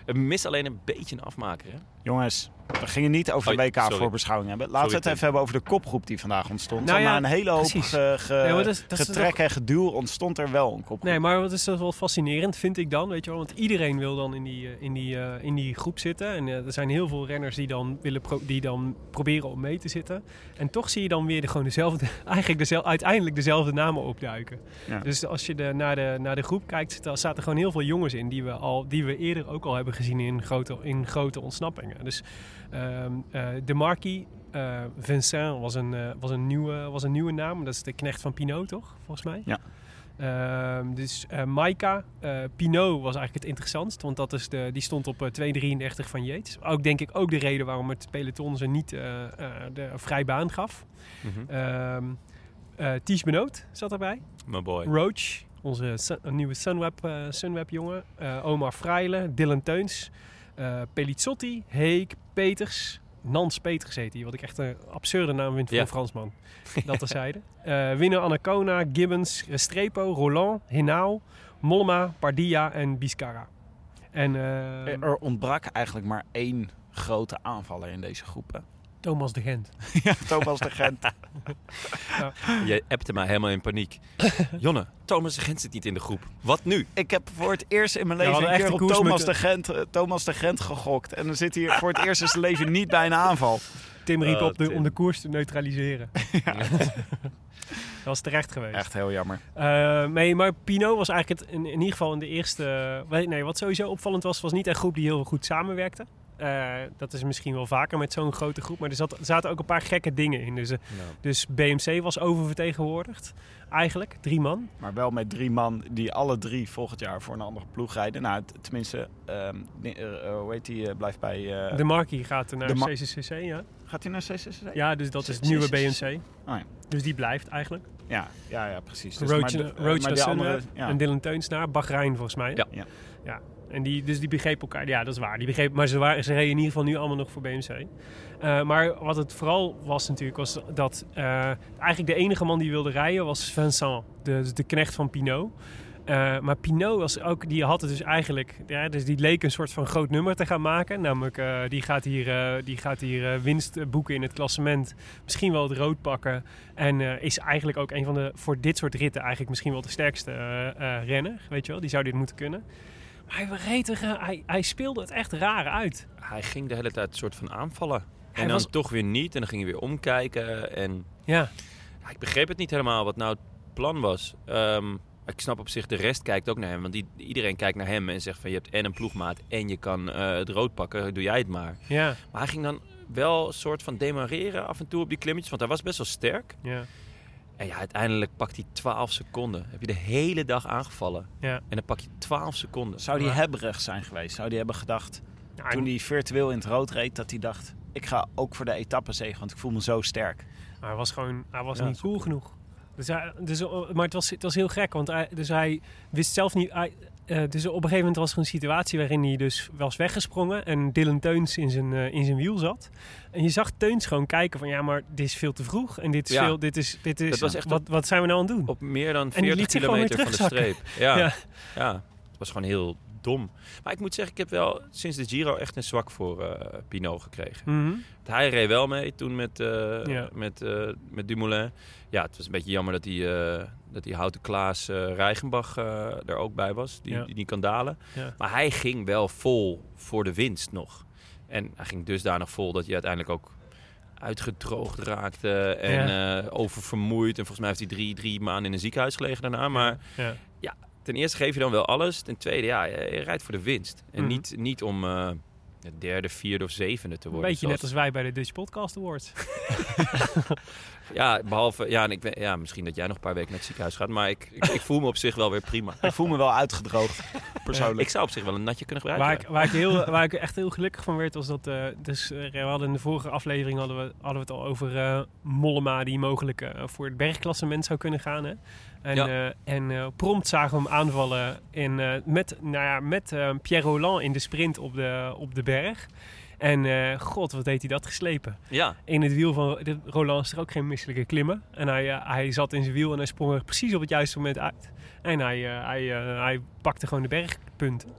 Het mist alleen een beetje een afmaker, hè? Jongens, we gingen niet over de Oh, WK sorry. voorbeschouwing hebben. Laten we het even hebben over de kopgroep die vandaag ontstond. Nou ja, Na een hele hoop ge, ge- Ja, maar dat is- dat is getrek toch- en geduw ontstond er wel een kopgroep. Nee, maar wat is dat wel fascinerend, vind ik dan, weet je wel. Want iedereen wil dan in die, eh, in die, eh, in die groep zitten. En eh, er zijn heel veel renners die dan, willen pro- die dan proberen om mee te zitten. En toch zie je dan weer de, gewoon dezelfde, [LAUGHS] eigenlijk dezelfde, uiteindelijk dezelfde namen opduiken. Ja. Dus als je de, naar, de, naar de groep kijkt, zaten gewoon heel veel jongens in die we, al, die we eerder ook al hebben gezien in grote, in grote ontsnappingen. Dus ehm, eh, de Marquis, eh, Vincent was een, eh, was, een nieuwe, was een nieuwe naam. Dat is de knecht van Pinot, toch? Volgens mij. Ja. Ehm, dus eh Maika, eh, Pinot was eigenlijk het interessantst, want dat is de, die stond op eh, 2.33 van Yates. Ook denk ik ook de reden waarom het peloton ze niet eh, eh, de vrij baan gaf. Mhm. Ehm eh Ties Benoot zat erbij. My boy. Roach, onze Sun- nieuwe Sunweb, Sunweb jongen. Eh, Omar Freile, Dylan Teuns, eh Pelizzotti, Heek, Peters. Nans Peters heet hij, wat ik echt een absurde naam vind voor Ja. een Fransman. Dat terzijde. [LAUGHS] Eh winnaar Anacona, Gibbons, Restrepo, Roland, Hinao, Mollema, Pardia en Biscara. En eh, Er ontbrak eigenlijk maar één grote aanvaller in deze groep. hè. Thomas de Gent. [LAUGHS] ja, Thomas de Gent. [LAUGHS] Jij appte mij helemaal in paniek. [LAUGHS] Jonne, Thomas de Gent zit niet in de groep. Wat nu? Ik heb voor het eerst in mijn Ja, leven hadden een keer op Thomas, de Gent, eh, Thomas de Gent gegokt. En dan zit hij voor het eerst in zijn leven niet bij een aanval. Tim riep Oh, op de, Tim. om de koers te neutraliseren. Dat was terecht geweest. Echt heel jammer. Eh, nee, maar Pinot was eigenlijk het, in, in ieder geval in de eerste... weet- Nee, wat sowieso opvallend was, was niet een groep die heel goed samenwerkte. Eh, dat is misschien wel vaker met zo'n grote groep. Maar er, zat, er zaten ook een paar gekke dingen in. Dus, eh, dus BMC was oververtegenwoordigd. Eigenlijk, drie man. Maar wel met drie man die alle drie volgend jaar voor een andere ploeg rijden. Nou, tenminste, eh, hoe heet die, blijft bij... de Marquis gaat naar de CCCC, ja. Gaat hij naar CCC? Ja, dus dat is het nieuwe. BMC. Oh. Dus die blijft eigenlijk. Ja, ja, ja, precies. Dus, Roach, maar de- Roach maar andere, ja. en Dylan Teuns naar Bahrein volgens mij. Ja. Ja. ja. En die, dus die begrepen elkaar. Ja, dat is waar. Die begrepen, maar ze, waren, reden in ieder geval nu allemaal nog voor BMC. Eh, maar wat het vooral was natuurlijk, was dat eh, eigenlijk de enige man die wilde rijden was Vincent, de, de knecht van Pinot. Eh, maar Pinot was ook, die had het dus eigenlijk, ja, dus die leek een soort van groot nummer te gaan maken. Namelijk, die gaat hier, die gaat hier winst boeken in het klassement. Misschien wel het rood pakken. En is eigenlijk ook een van de, voor dit soort ritten, eigenlijk misschien wel de sterkste renner. Weet je wel, die zou dit moeten kunnen. Hij, reed er, eh, hij, hij speelde het echt raar uit. Hij ging de hele tijd een soort van aanvallen. Hij En dan was- toch weer niet. En dan ging hij weer omkijken. En Ja, ja, ik begreep het niet helemaal wat nou het plan was. Ehm, ik snap op zich, de rest kijkt ook naar hem. Want die, iedereen kijkt naar hem en zegt van je hebt en een ploegmaat en je kan eh, het rood pakken. Doe jij het maar. ja, Maar hij ging dan wel een soort van demareren af en toe op die klimmetjes. Want hij was best wel sterk. ja, En ja, uiteindelijk pakt hij 12 seconden. Heb je de hele dag aangevallen. ja. En dan pak je 12 seconden. Zou die hebberig zijn geweest? Zou die hebben gedacht, Ja, toen hij virtueel in het rood reed, dat hij dacht... Ik ga ook voor de etappezege, want ik voel me zo sterk. Maar hij was gewoon, hij was Ja, niet cool genoeg. Dus hij, dus, eh, maar het was, het was heel gek, want hij, dus hij wist zelf niet. Hij, eh, dus op een gegeven moment was er een situatie waarin hij dus was weggesprongen en Dylan Teuns in zijn, eh, in zijn wiel zat. En je zag Teuns gewoon kijken van ja, maar dit is veel te vroeg en dit is Ja. veel, dit is, dit is, Dat was echt wat, wat zijn we nou aan het doen? Op meer dan die 40 liet zich gewoon weer kilometer van de streep. Ja, [LAUGHS] Ja. ja. het was gewoon heel dom. Maar ik moet zeggen, ik heb wel sinds de Giro echt een zwak voor eh Pinot gekregen. Mhm. Hij reed wel mee toen met, Ja. met, eh, met Dumoulin. Ja, het was een beetje jammer dat die, dat die Houten Klaas Rijgenbach eh, er ook bij was. Die, Ja. die niet kan dalen. Ja. Maar hij ging wel vol voor de winst nog. En hij ging dusdanig vol dat hij uiteindelijk ook uitgedroogd raakte en oververmoeid. En volgens mij heeft hij drie, drie maanden in een ziekenhuis gelegen daarna. Maar Ja. Ten eerste geef je dan wel alles. Ten tweede, ja, je, je rijdt voor de winst. En Mhm. niet, niet om eh, de derde, vierde of zevende te Een worden. beetje net als wij bij de Dutch Podcast Awards. [LAUGHS] [LAUGHS] Ja, behalve... Ja, en ik, ben- ja, misschien dat jij nog een paar weken naar het ziekenhuis gaat. Maar ik, ik, ik voel me op zich wel weer prima. [LAUGHS] Ik voel me wel uitgedroogd. persoonlijk. Ik zou op zich wel een natje kunnen gebruiken. Waar ik, waar, ik heel, waar ik echt heel gelukkig van werd, was dat... eh, dus, eh, we hadden in de vorige aflevering hadden we, hadden we het al over eh, Mollema... die mogelijk eh, voor het bergklassement zou kunnen gaan. Hè? En, Ja. eh, en eh, prompt zagen we hem aanvallen in, eh, met, nou ja, met Pierre Roland in de sprint op de, op de berg. En god, wat deed hij dat geslepen. Ja, In het wiel van Roland is er ook geen misselijke klimmen. En hij, hij zat in zijn wiel en hij sprong er precies op het juiste moment uit. En hij, hij, hij pakte gewoon de bergpunten.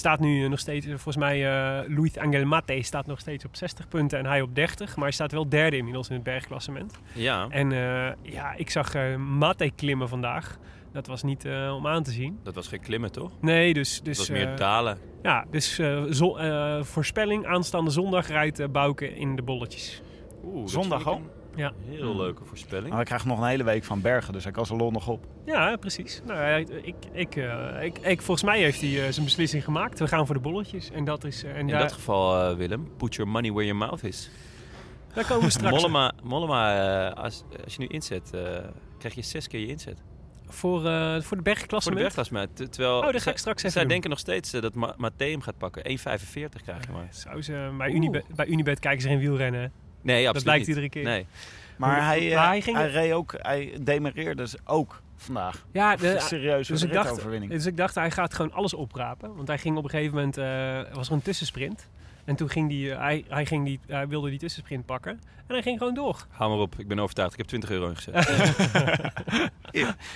Staat nu nog steeds, eh, volgens mij, eh Luis Angel Mate staat nog steeds op 60 punten en hij op 30. Maar hij staat wel derde inmiddels in het bergklassement. ja. En eh, ja, ik zag eh, Mate klimmen vandaag. Dat was niet eh, om aan te zien. dat was geen klimmen, toch? Nee, dus... dus dat was meer eh, dalen. Ja, dus eh, zo- eh, voorspelling, aanstaande zondag rijdt eh, Bouke in de bolletjes. Oeh, Zondag al? Een Ja. Heel leuke voorspelling. Nou, ik krijg nog een hele week van Bergen, dus hij kan zijn lol nog op. Ja, precies. Nou, ik, ik, eh, ik, ik, volgens mij heeft hij eh, zijn beslissing gemaakt. We gaan voor de bolletjes. En dat is. eh, en In daar, dat geval, Willem, put your money where your mouth is. daar komen we straks Mollema, Mollema als, als je nu inzet, eh, krijg je zes keer je inzet. voor, eh, voor de Voor de bergklassement. Ter- Terwijl Oh, dat ga zij- ik straks even Zij doen. denken nog steeds dat Ma gaat pakken. 1,45 krijg je maar. Zou ze, bij, Unibet, bij Unibet kijken ze geen wielrennen. Nee, absoluut dat blijkt niet. iedere keer. Nee. Maar hij, eh, maar hij hij, ging- reed ook, hij demereerde dus ook vandaag. Ja, de, [LAUGHS] Serieus, dus ik, dacht, overwinning. dus ik dacht, hij gaat gewoon alles oprapen. Want hij ging op een gegeven moment, eh, was er een tussensprint. En toen ging die, eh, hij, hij, ging die, hij wilde die tussensprint pakken. En hij ging gewoon door. Hou maar op, ik ben overtuigd. Ik heb 20 euro ingezet. [LAUGHS]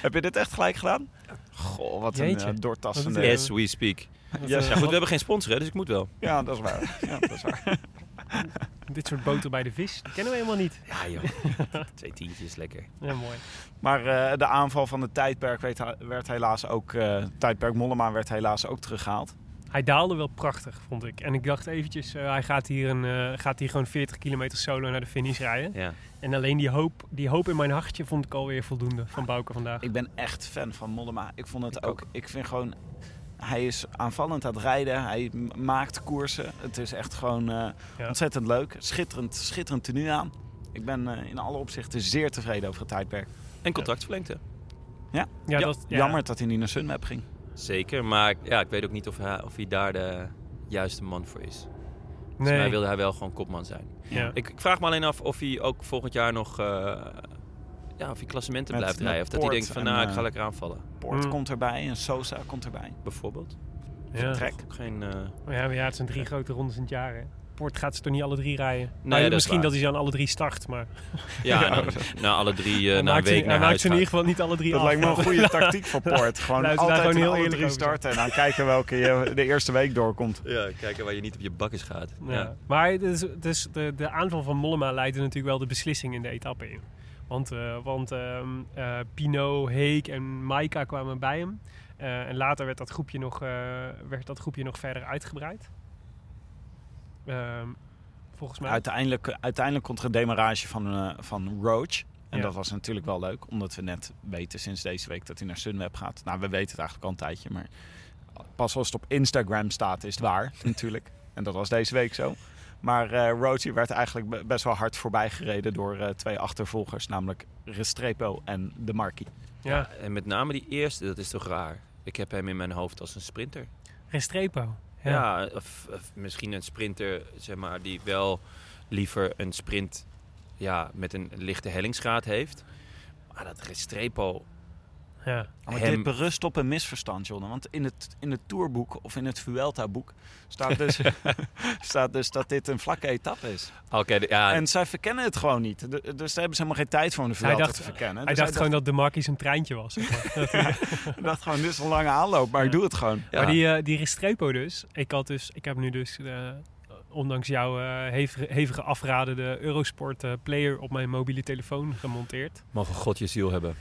Heb je dit echt gelijk gedaan? Goh, wat een uh, doortastende... As we speak. Ja goed, we hebben geen sponsor hè, dus ik moet wel. Ja, dat is waar. Ja, dat is waar. [LAUGHS] Dit soort boter bij de vis, kennen we helemaal niet. Ja joh, [LAUGHS] twee tientjes, lekker. Ja, mooi. Maar eh, de aanval van het tijdperk werd, werd helaas ook... eh tijdperk Mollema werd helaas ook teruggehaald. Hij daalde wel prachtig, vond ik. En ik dacht eventjes, eh, hij gaat hier, een, eh, gaat hier gewoon 40 kilometer solo naar de finish rijden. Ja. En alleen die hoop, die hoop in mijn hartje vond ik alweer voldoende van Bouke vandaag. Ik ben echt fan van Mollema. Ik vond het Ik ook, Ik vind gewoon... Hij is aanvallend aan het rijden. Hij maakt koersen. Het is echt gewoon eh, Ja. ontzettend leuk. Schitterend, schitterend tenue aan. Ik ben eh, in alle opzichten zeer tevreden over het tijdperk. En contractverlengte. Ja, Ja, dat, ja. Jammer dat hij niet naar Sunweb ging. Zeker, maar ja, ik weet ook niet of hij, of hij daar de juiste man voor is. Volgens Nee. mij wilde hij wel gewoon kopman zijn. Ja. Ik, ik vraag me alleen af of hij ook volgend jaar nog eh, ja, of hij klassementen Met- blijft rijden. Of dat hij denkt van en, nou, ik eh, ga lekker aanvallen. Poort Mm. komt erbij en Sosa komt erbij. Bijvoorbeeld. Ja. Trek. Geen... eh, Maar ja, maar ja, het zijn drie grote rondes in het jaar. Hè. Port gaat ze toch niet alle drie rijden? Nee, dat is misschien dat hij ze aan alle drie start, maar [LAUGHS] ja, [LAUGHS] nou, na alle drie eh, hij na een maakt, ze, week hij naar maakt huis ze in ieder geval niet alle drie Dat af. lijkt me een goede [LAUGHS] tactiek voor Poort. Gewoon altijd gewoon heel alle drie starten en dan kijken welke je de eerste week doorkomt. Ja, kijken waar je niet op je bakjes gaat. Ja. Ja. Maar dus, dus de, de aanval van Mollema leidde natuurlijk wel de beslissing in de etappe in. Want, eh, want ehm, eh, Pino, Heek en Maika kwamen bij hem. Eh, en later werd dat, groepje nog, werd dat groepje nog verder uitgebreid. Ehm, volgens mij. Uiteindelijk, uiteindelijk komt er een demarage van, van Roach. En Ja. dat was natuurlijk wel leuk, omdat we net weten sinds deze week dat hij naar Sunweb gaat. Nou, we weten het eigenlijk al een tijdje, maar pas als het op Instagram staat is het waar, [LAUGHS] natuurlijk. En dat was deze week zo. Maar eh Roach die werd eigenlijk be- best wel hard voorbij gereden door eh, twee achtervolgers, namelijk Restrepo en De Marquis. ja, En met name die eerste, dat is toch raar. Ik heb hem in mijn hoofd als een sprinter. Restrepo. Ja. Ja, of, of misschien een sprinter, zeg maar, die wel liever een sprint ja, met een lichte hellingsgraad heeft. Maar dat Restrepo, ja. Maar Hem- dit berust op een misverstand, Jonne. Want in het, in het tourboek of in het Vuelta-boek staat dus, [LAUGHS] staat dus dat dit een vlakke etappe is. Oké, ja, En zij verkennen het gewoon niet. Dus daar hebben ze helemaal geen tijd voor om de Hij Vuelta dacht- te verkennen. Hij Dus dacht gewoon dat de Marquis een treintje was. zeg maar. [LAUGHS] hij dacht gewoon, dit is een lange aanloop, maar ik doe het gewoon. ja. Maar die, eh, die Restrepo dus. Ik, had dus. ik heb nu dus, eh, ondanks jouw eh, hevige, hevige afraden, de Eurosport eh, Player op mijn mobiele telefoon gemonteerd. mogen God je ziel hebben.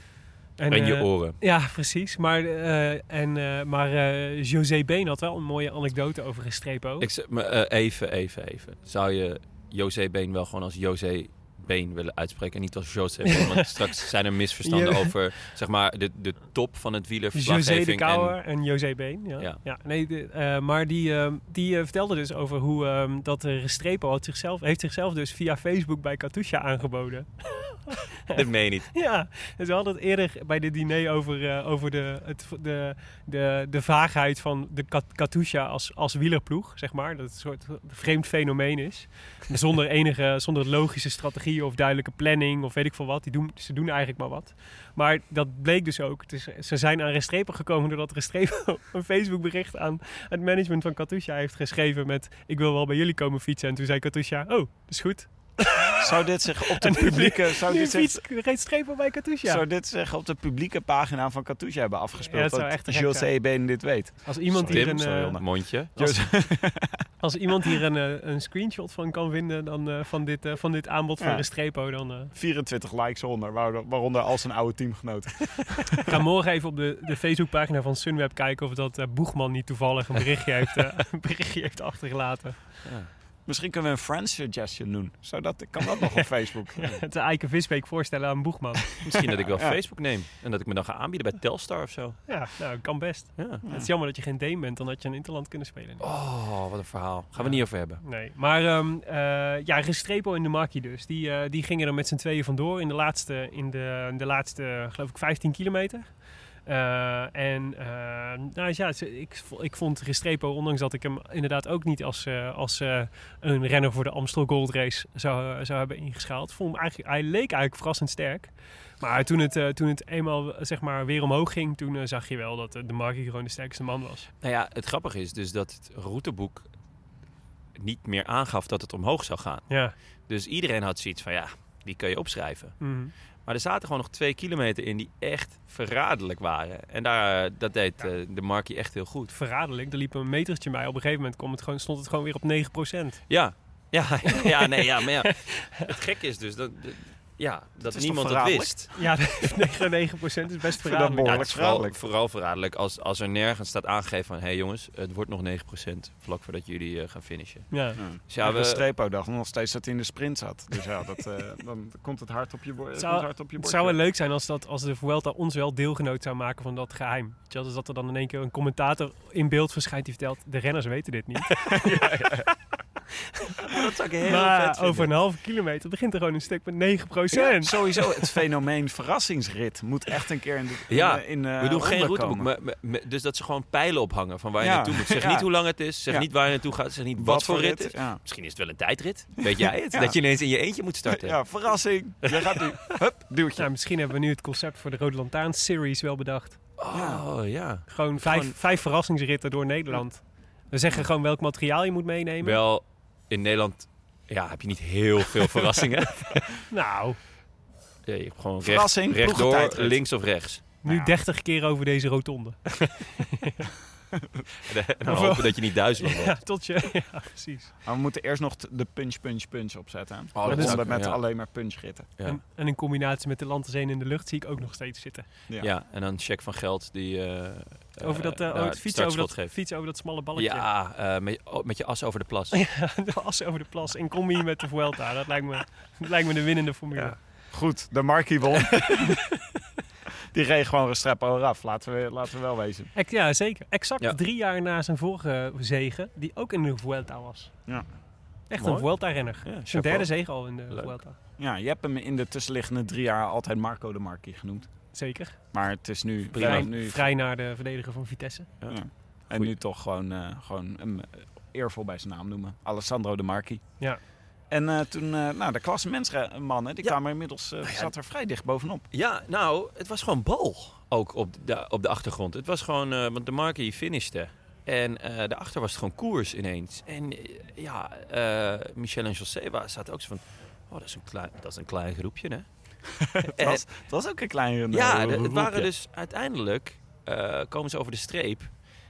En, En, je eh, oren. Ja, precies. Maar, eh, en, eh, maar José Been had wel een mooie anekdote over Restrepo. Ik, maar, even, even, even. Zou je José Been wel gewoon als José Been willen uitspreken en niet als José Been? Want [LAUGHS] straks zijn er misverstanden over zeg maar, de, de top van het José de wielerverslaggeving. Kouwer en, en, José Been. Ja. Ja. Ja. nee, de- maar die, die vertelde dus over hoe ehm, dat de Restrepo had zichzelf, heeft zichzelf dus via Facebook bij Katusha aangeboden. [LAUGHS] [LAUGHS] Dit meen je niet. Ja, dus we hadden het eerder bij dit diner over, eh, over de, het, de, de, de vaagheid van de Kat- Katusha als, als wielerploeg, zeg maar. Dat het een soort vreemd fenomeen is. [LAUGHS] Zonder enige, zonder logische strategie of duidelijke planning of weet ik veel wat. Die doen, ze doen eigenlijk maar wat. Maar dat bleek dus ook. Is, ze zijn aan Restrepo gekomen doordat Restrepo [LAUGHS] een Facebookbericht aan het management van Katusha heeft geschreven met ik wil wel bij jullie komen fietsen. En toen zei Katusha, oh, dat is goed. Zou dit zich op de publieke... Zou dit, zich, fietst Restrepo bij Katusha. zou dit zich op de publieke pagina van Katusha hebben afgespeeld? Ja, dat zou echt José Ben dit weet. Als iemand hier een... sorry, eh, mondje. Als, [LAUGHS] als iemand hier een, eh, een screenshot van kan vinden dan, eh, van, dit, eh, van dit aanbod Ja. van Restrepo, dan eh, 24 likes onder, waaronder- al zijn oude teamgenoten. ga morgen even op de, de Facebookpagina van Sunweb kijken of dat eh, Boegman niet toevallig een berichtje heeft, eh, [LAUGHS] een berichtje heeft achtergelaten. Misschien kunnen we een friends suggestion doen. Zou dat, kan dat nog op [LAUGHS] Facebook? Het Eiken Visbeek voorstellen aan Boegman. Misschien dat ik wel Ja. Facebook neem. En dat ik me dan ga aanbieden bij Telstar of zo. Ja, nou, kan best. Ja. Het is jammer dat je geen Deen bent, dan had je een Interland kunnen spelen. Oh, wat een verhaal. Gaan we niet over hebben. Nee, maar ehm, eh, ja, Restrepo en de Markie dus. Die, eh, die gingen er met z'n tweeën vandoor in de laatste, in de, in de laatste geloof ik, 15 kilometer. Eh, en eh, nou ja, ik, ik vond Restrepo, ondanks dat ik hem inderdaad ook niet als, eh, als een renner voor de Amstel Gold Race zou, zou hebben ingeschaald, vond hem eigenlijk, hij leek eigenlijk verrassend sterk. Maar toen het, toen het eenmaal zeg maar, weer omhoog ging, toen zag je wel dat de Markie gewoon de sterkste man was. Nou ja, het grappige is dus dat het routeboek niet meer aangaf dat het omhoog zou gaan. Ja. Dus iedereen had zoiets van, ja, die kun je opschrijven. Mhm. Maar er zaten gewoon nog twee kilometer in die echt verraderlijk waren. En daar, dat deed eh, de Markie echt heel goed. verraderlijk. Er liep een metertje bij. Op een gegeven moment kwam het gewoon, stond het gewoon weer op 9%. Ja, ja, [LAUGHS] ja, nee, ja, maar ja. [LAUGHS] Het gekke is dus dat- ja, dat is niemand het wist. Ja, [LAUGHS] 9% is best verraderlijk. Ja, behoorlijk het is vooral, verraderlijk. vooral verraderlijk als, als er nergens staat aangegeven van... hé hey jongens, het wordt nog 9% vlak voordat jullie eh, gaan finishen. Ja. Dus Ja, ja, we, strepo dacht nog steeds dat hij in de sprint zat. Dus ja, dat, eh, [LAUGHS] dan komt het hard op je, bo- Het zou, hard op je het bordje. zou wel leuk zijn als, dat, als de Vuelta ons wel deelgenoot zou maken van dat geheim. Weet je wel, Dus dat er dan in één keer een commentator in beeld verschijnt die vertelt... de renners weten dit niet. [LAUGHS] [LAUGHS] dat zou ik heel maar vet over een halve kilometer begint er gewoon een stuk met 9%. Ja, sowieso, het fenomeen verrassingsrit moet echt een keer in de in, Ja, in, eh, We doen geen routeboek, komen. maar, maar- dus dat ze gewoon pijlen ophangen van waar je Ja. naartoe moet. Zeg [LAUGHS] Ja. niet hoe lang het is, zeg Ja. niet waar je naartoe gaat, zeg niet wat, voor rit is. Ja. Misschien is het wel een tijdrit, weet jij het? [LAUGHS] Ja. Dat je ineens in je eentje moet starten. ja, verrassing. Je gaat nu, hup, duwtje. Nou, misschien hebben we nu het concept voor de Rode Lantaarn Series wel bedacht. Oh, ja. Gewoon vijf, Gewoon- vijf verrassingsritten door Nederland. We zeggen gewoon welk materiaal je moet meenemen. Wel, in Nederland ja, heb je niet heel veel [LAUGHS] verrassingen. Nou, Ja, je hebt gewoon recht, Verrassing, rechtdoor, ploegentijdrit. links of rechts. nu Ja. 30 keer over deze rotonde. [LAUGHS] [LAUGHS] En dan hopen dat je niet duizelig wordt. [LAUGHS] Ja, tot je. [LAUGHS] Ja, precies. Maar we moeten eerst nog de punch, punch, punch opzetten. Oh, dat zou- met ja. alleen maar punchritten. Ja. En, en in combinatie met de Lanterzeen in de lucht zie ik ook nog steeds zitten. Ja. en dan check van geld die... eh, Over dat, eh, eh, over het fietsen, over dat, geeft. fietsen over dat smalle balletje. Ja, eh, met, oh, met je as over de plas. de as over de plas. In combi met de Vuelta. Dat lijkt me, dat lijkt me de winnende formule. Ja. Goed, de Markie won. Die reed gewoon Restrepo eraf, laten we, laten we wel wezen. Ex- ja, zeker. Exact Ja. drie jaar na zijn vorige zege, die ook in de Vuelta was. Ja. Echt Mooi. een Vuelta-renner. Ja, zijn derde zege al in de Leuk. Vuelta. Ja, je hebt hem in de tussenliggende drie jaar altijd Marco de Marquis genoemd. Zeker. Maar het is nu... Vrij, nu vrij naar de verdediger van Vitesse. Ja. En Goeie. nu toch gewoon, eh, gewoon hem eh, eervol bij zijn naam noemen. Alessandro de Marchi. Ja. En eh, toen, eh, nou, de klassementsmannen, die Ja. kwamen inmiddels, eh, Nou ja, zat er vrij dicht bovenop. Ja, nou, het was gewoon bal ook op de, op de achtergrond. Het was gewoon, want de Marquis finishte. En daarachter was het gewoon koers ineens. En ja, Michel en José zaten ook zo van... Oh, dat is een klein, dat is een klein groepje, hè? [LAUGHS] Het was, het was ook een klein eh, Ja, de- groepje. het waren dus uiteindelijk komen ze over de streep.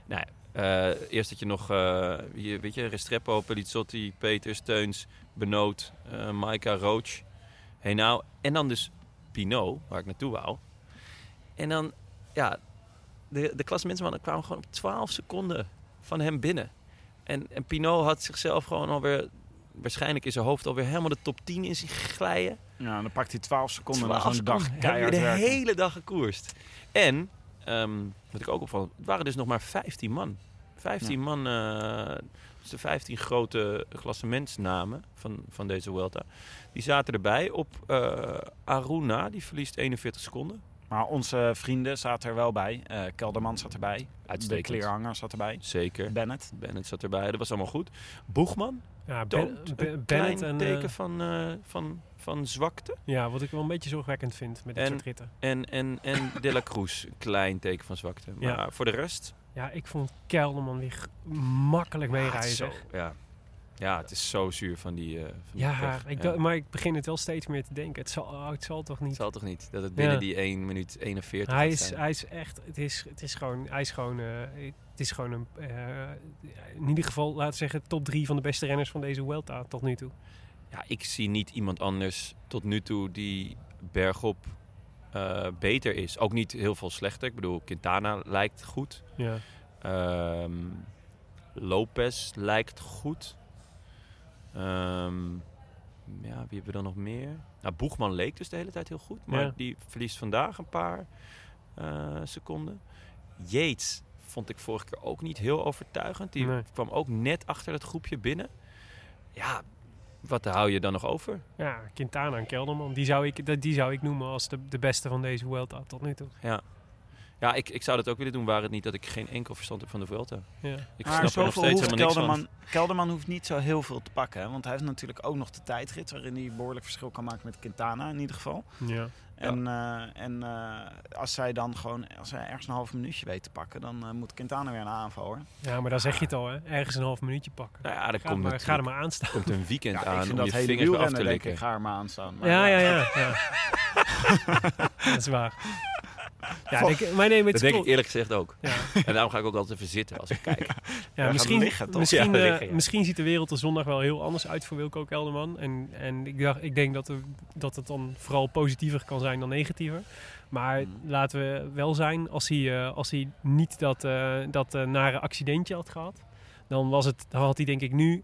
Nou, eh, eerst dat je nog, eh, hier, weet je, Restrepo, Pelizzotti, Peters, Teuns, Benoot, eh Maika, Roach, Henao. En dan dus Pinot, waar ik naartoe wou. En dan, ja, de, de klassementsmannen kwamen gewoon op 12 seconden van hem binnen. En, en Pinot had zichzelf gewoon alweer, waarschijnlijk in zijn hoofd alweer helemaal de top 10 in zich glijden. Ja, dan pakt hij 12 seconden na 12 zo'n dag keihard de werken. hele dag gekoerst. En, ehm, wat ik ook opvallend, het waren dus nog maar 15 man. 15 man, eh, dus de 15 grote klassementsnamen van, van deze Vuelta. Die zaten erbij op eh, Aruna, die verliest 41 seconden. Maar onze vrienden zaten er wel bij. Eh, Kelderman zat erbij. De Uitstekend. kleerhanger zat erbij. Zeker. Bennett. Bennett zat erbij, dat was allemaal goed. Boegman, Ja, Ben- een Bennett klein en... teken eh, van, eh, van, van zwakte. ja, wat ik wel een beetje zorgwekkend vind met dit En- soort ritten. En, en, en De La Cruz, een klein teken van zwakte. Maar Ja. voor de rest... Ja, ik vond Kelderman weer makkelijk Ja, het zo, zeg. ja. ja, het is zo zuur van die, van die Ja, ik Ja. maar ik begin het wel steeds meer te denken. Het zal, oh, het zal toch Het niet. zal toch niet dat het binnen Ja. die 1 minuut 41 Hij is, zijn. hij is echt, het is, het is gewoon, hij is gewoon, het is gewoon een, eh, in ieder geval, laten we zeggen, top drie van de beste renners van deze Vuelta tot nu toe. Ja, ik zie niet iemand anders tot nu toe die bergop eh, beter is. Ook niet heel veel slechter. Ik bedoel, Quintana lijkt goed. Ja. Ehm, Lopez lijkt goed. Ehm, ja, wie hebben we dan nog meer? Nou, Boegman leek dus de hele tijd heel goed. Maar Ja. die verliest vandaag een paar eh, seconden. Yates vond ik vorige keer ook niet heel overtuigend. Die Nee. kwam ook net achter het groepje binnen. Ja, wat hou je dan nog over? Ja, Quintana en Kelderman, die zou ik, die zou ik noemen als de, de beste van deze Vuelta tot nu toe. Ja, ja ik, ik zou dat ook willen doen, waar het niet dat ik geen enkel verstand heb van de Vuelta. Ja. Ik Maar snap er nog zoveel steeds hoeft helemaal niks van. Kelderman, Kelderman hoeft niet zo heel veel te pakken. Hè? Want hij heeft natuurlijk ook nog de tijdrit... waarin hij behoorlijk verschil kan maken met Quintana in ieder geval. Ja. En, eh, en eh, als zij dan gewoon... als hij ergens een half minuutje weet te pakken... dan eh, moet Quintana weer een aanval hoor. ja, maar dan zeg je het al, hè. ergens een half minuutje pakken. Nou ja, Ga, komt, maar, ga er maar aan staan. komt een weekend Ja, aan ik vind om dat je hele vingers weer af te denk ik, likken. ga er maar aan staan. Maar Ja, ja, ja. ja. [LAUGHS] [LAUGHS] dat is waar. Ja, denk, maar nee, maar Dat denk ik eerlijk gezegd ook. Ja. En daarom ga ik ook altijd even zitten als ik [LAUGHS] kijk. Ja, misschien, liggen, toch? misschien, Ja, eh, liggen, ja. misschien ziet de wereld er zondag wel heel anders uit voor Wilco Kelderman. En, en ik, dacht, ik denk dat, er, dat het dan vooral positiever kan zijn dan negatiever. Maar Mm. laten we wel zijn, als hij, eh, als hij niet dat, eh, dat nare accidentje had gehad... dan, was het, dan had hij denk ik nu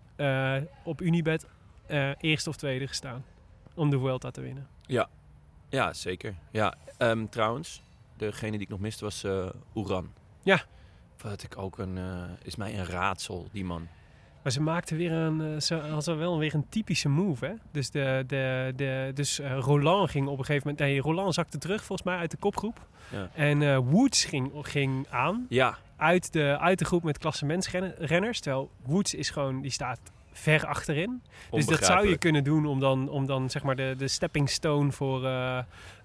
op Unibet eh, eerste of tweede gestaan. Om de Vuelta te winnen. Ja, zeker. Ja, ehm, trouwens, degene die ik nog miste was eh Oeran. Ja. Wat ik ook een, eh, is mij een raadsel, die man. Maar ze maakte weer een, eh, ze hadden wel weer een typische move, hè? Dus, de, de, de, dus Roland ging op een gegeven moment... Nee, Roland zakte terug volgens mij uit de kopgroep. Ja. En Woods ging, ging aan Ja, uit de, uit de groep met klassementsrenners. Terwijl Woods is gewoon, die staat ver achterin. Dus dat zou je kunnen doen om dan, om dan zeg maar de, de stepping stone voor, eh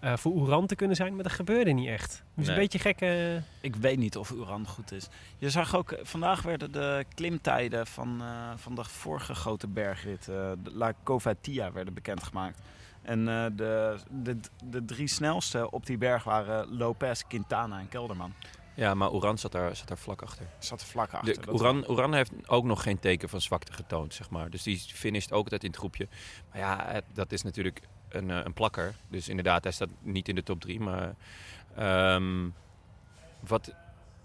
eh, voor Oeran te kunnen zijn. Maar dat gebeurde niet echt. Dus Nee. een beetje gekke... Ik weet niet of Uran goed is. Je zag ook, eh, vandaag werden de klimtijden van, eh, van de vorige grote bergrit, eh, de La Covatia, werden bekendgemaakt. En eh, de, de, de drie snelste op die berg waren Lopez, Quintana en Kelderman. Ja, maar Oeran zat daar, zat daar vlak achter. Zat er vlak achter. De, heeft ook nog geen teken van zwakte getoond, zeg maar. Dus die finisht ook altijd in het groepje. Maar ja, het- dat is natuurlijk een, eh, een plakker. Dus inderdaad, hij staat niet in de top drie. Maar ehm, wat,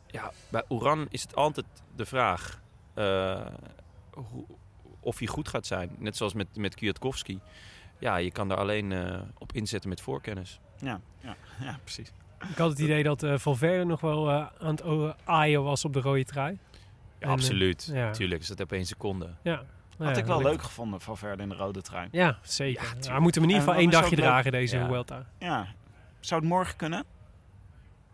ja, bij Oeran is het altijd de vraag eh, hoe, of hij goed gaat zijn. Net zoals met, met Kwiatkowski. Ja, je kan daar alleen eh, op inzetten met voorkennis. Ja, ja, [LAUGHS] ja, precies. Ik had het idee dat eh Valverde nog wel eh, aan het aaien was op de rode trui. Ja, En, eh, absoluut. ja. Tuurlijk, is dat op één seconde. Ja. Had Ja, ik wel leuk gevonden van Verder in de rode trein. Ja, zeker. Ja, Ja, tuurlijk. hij moet hem in ieder geval één dagje leuk- dragen, deze Ja. Vuelta. Ja. Zou het morgen kunnen?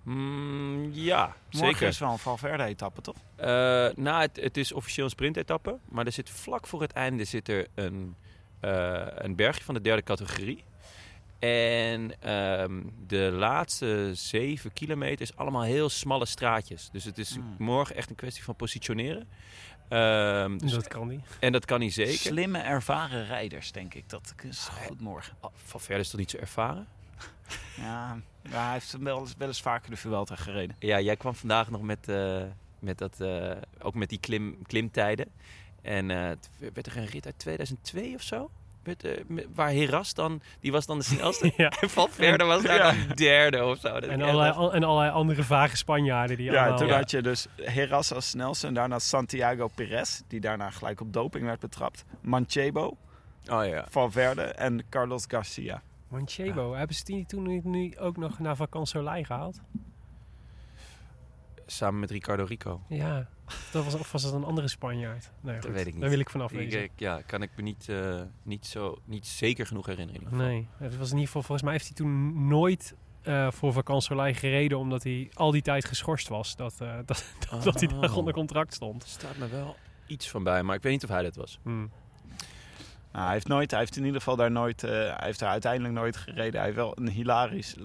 Mm, ja, Morgen zeker. is wel een Valverde-etappe, toch? Eh, nou, het, het is officieel een sprintetappe. Maar er zit vlak voor het einde zit er een, eh, een bergje van de derde categorie. En ehm, de laatste zeven kilometer is allemaal heel smalle straatjes. Dus het is Hmm. morgen echt een kwestie van positioneren. Ehm, dus- dat kan niet. en dat kan hij zeker. Slimme, ervaren rijders, denk ik. Dat is goed morgen. Oh, Van verder is toch niet zo ervaren? [LAUGHS] Ja, ja hij heeft wel eens, wel eens vaker de Vuelta gereden. Ja, jij kwam vandaag nog met, eh, met dat, eh, ook met die klim, klimtijden. En eh, het werd er een rit uit 2002 of zo? Eh, met- waar Heras dan, die was dan de snelste. [LAUGHS] Ja. [LAUGHS] En Valverde was daar dan derde of zo. Dat En allerlei, al- en allerlei andere vage Spanjaarden die Ja, allemaal... toen Ja. had je dus Heras als snelste en daarna Santiago Perez, die daarna gelijk op doping werd betrapt. Manchebo, Oh ja. Valverde en Carlos Garcia. Manchego, hebben ze die toen niet, nu ook nog naar Vacances Soleil gehaald? Samen met Ricardo Rico. Ja, dat was, of was het een andere Spanjaard? Nee, Dat weet ik niet. Daar wil ik vanaf wezen. ik- ja, kan ik me niet, eh, niet, zo, niet zeker genoeg herinneren. Nee, het was in ieder geval, volgens mij heeft hij toen nooit eh, voor Vakansolei gereden, omdat hij al die tijd geschorst was. Dat, eh, dat, [LAUGHS] dat, dat hij daar Oh. onder contract stond. Staat me wel iets van bij, maar ik weet niet of hij dat was. Hmm. Nou, hij, heeft nooit, hij heeft in ieder geval daar nooit, eh, hij heeft er uiteindelijk nooit gereden. Hij heeft wel een hilarisch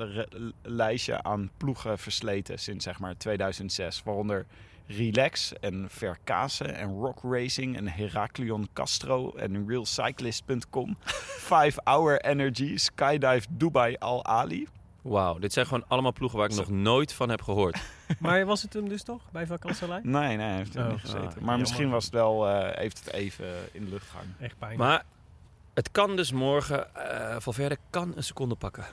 lijstje aan ploegen versleten sinds zeg maar 2006. Waaronder Relax en Verkase en Rock Racing en Heraklion Castro en RealCyclist.com. 5 [LAUGHS] Hour Energy, Skydive Dubai Al Ali. Wauw, dit zijn gewoon allemaal ploegen waar ik nog nooit van heb gehoord. [LAUGHS] Maar was het hem dus toch, bij Vakansolei? Nee, nee, hij heeft er Oh, niet gezeten. ah, maar jammer. misschien was het wel, eh, heeft het even in de lucht gehangen. Echt pijn. Maar het kan dus morgen, eh Valverde kan een seconde pakken.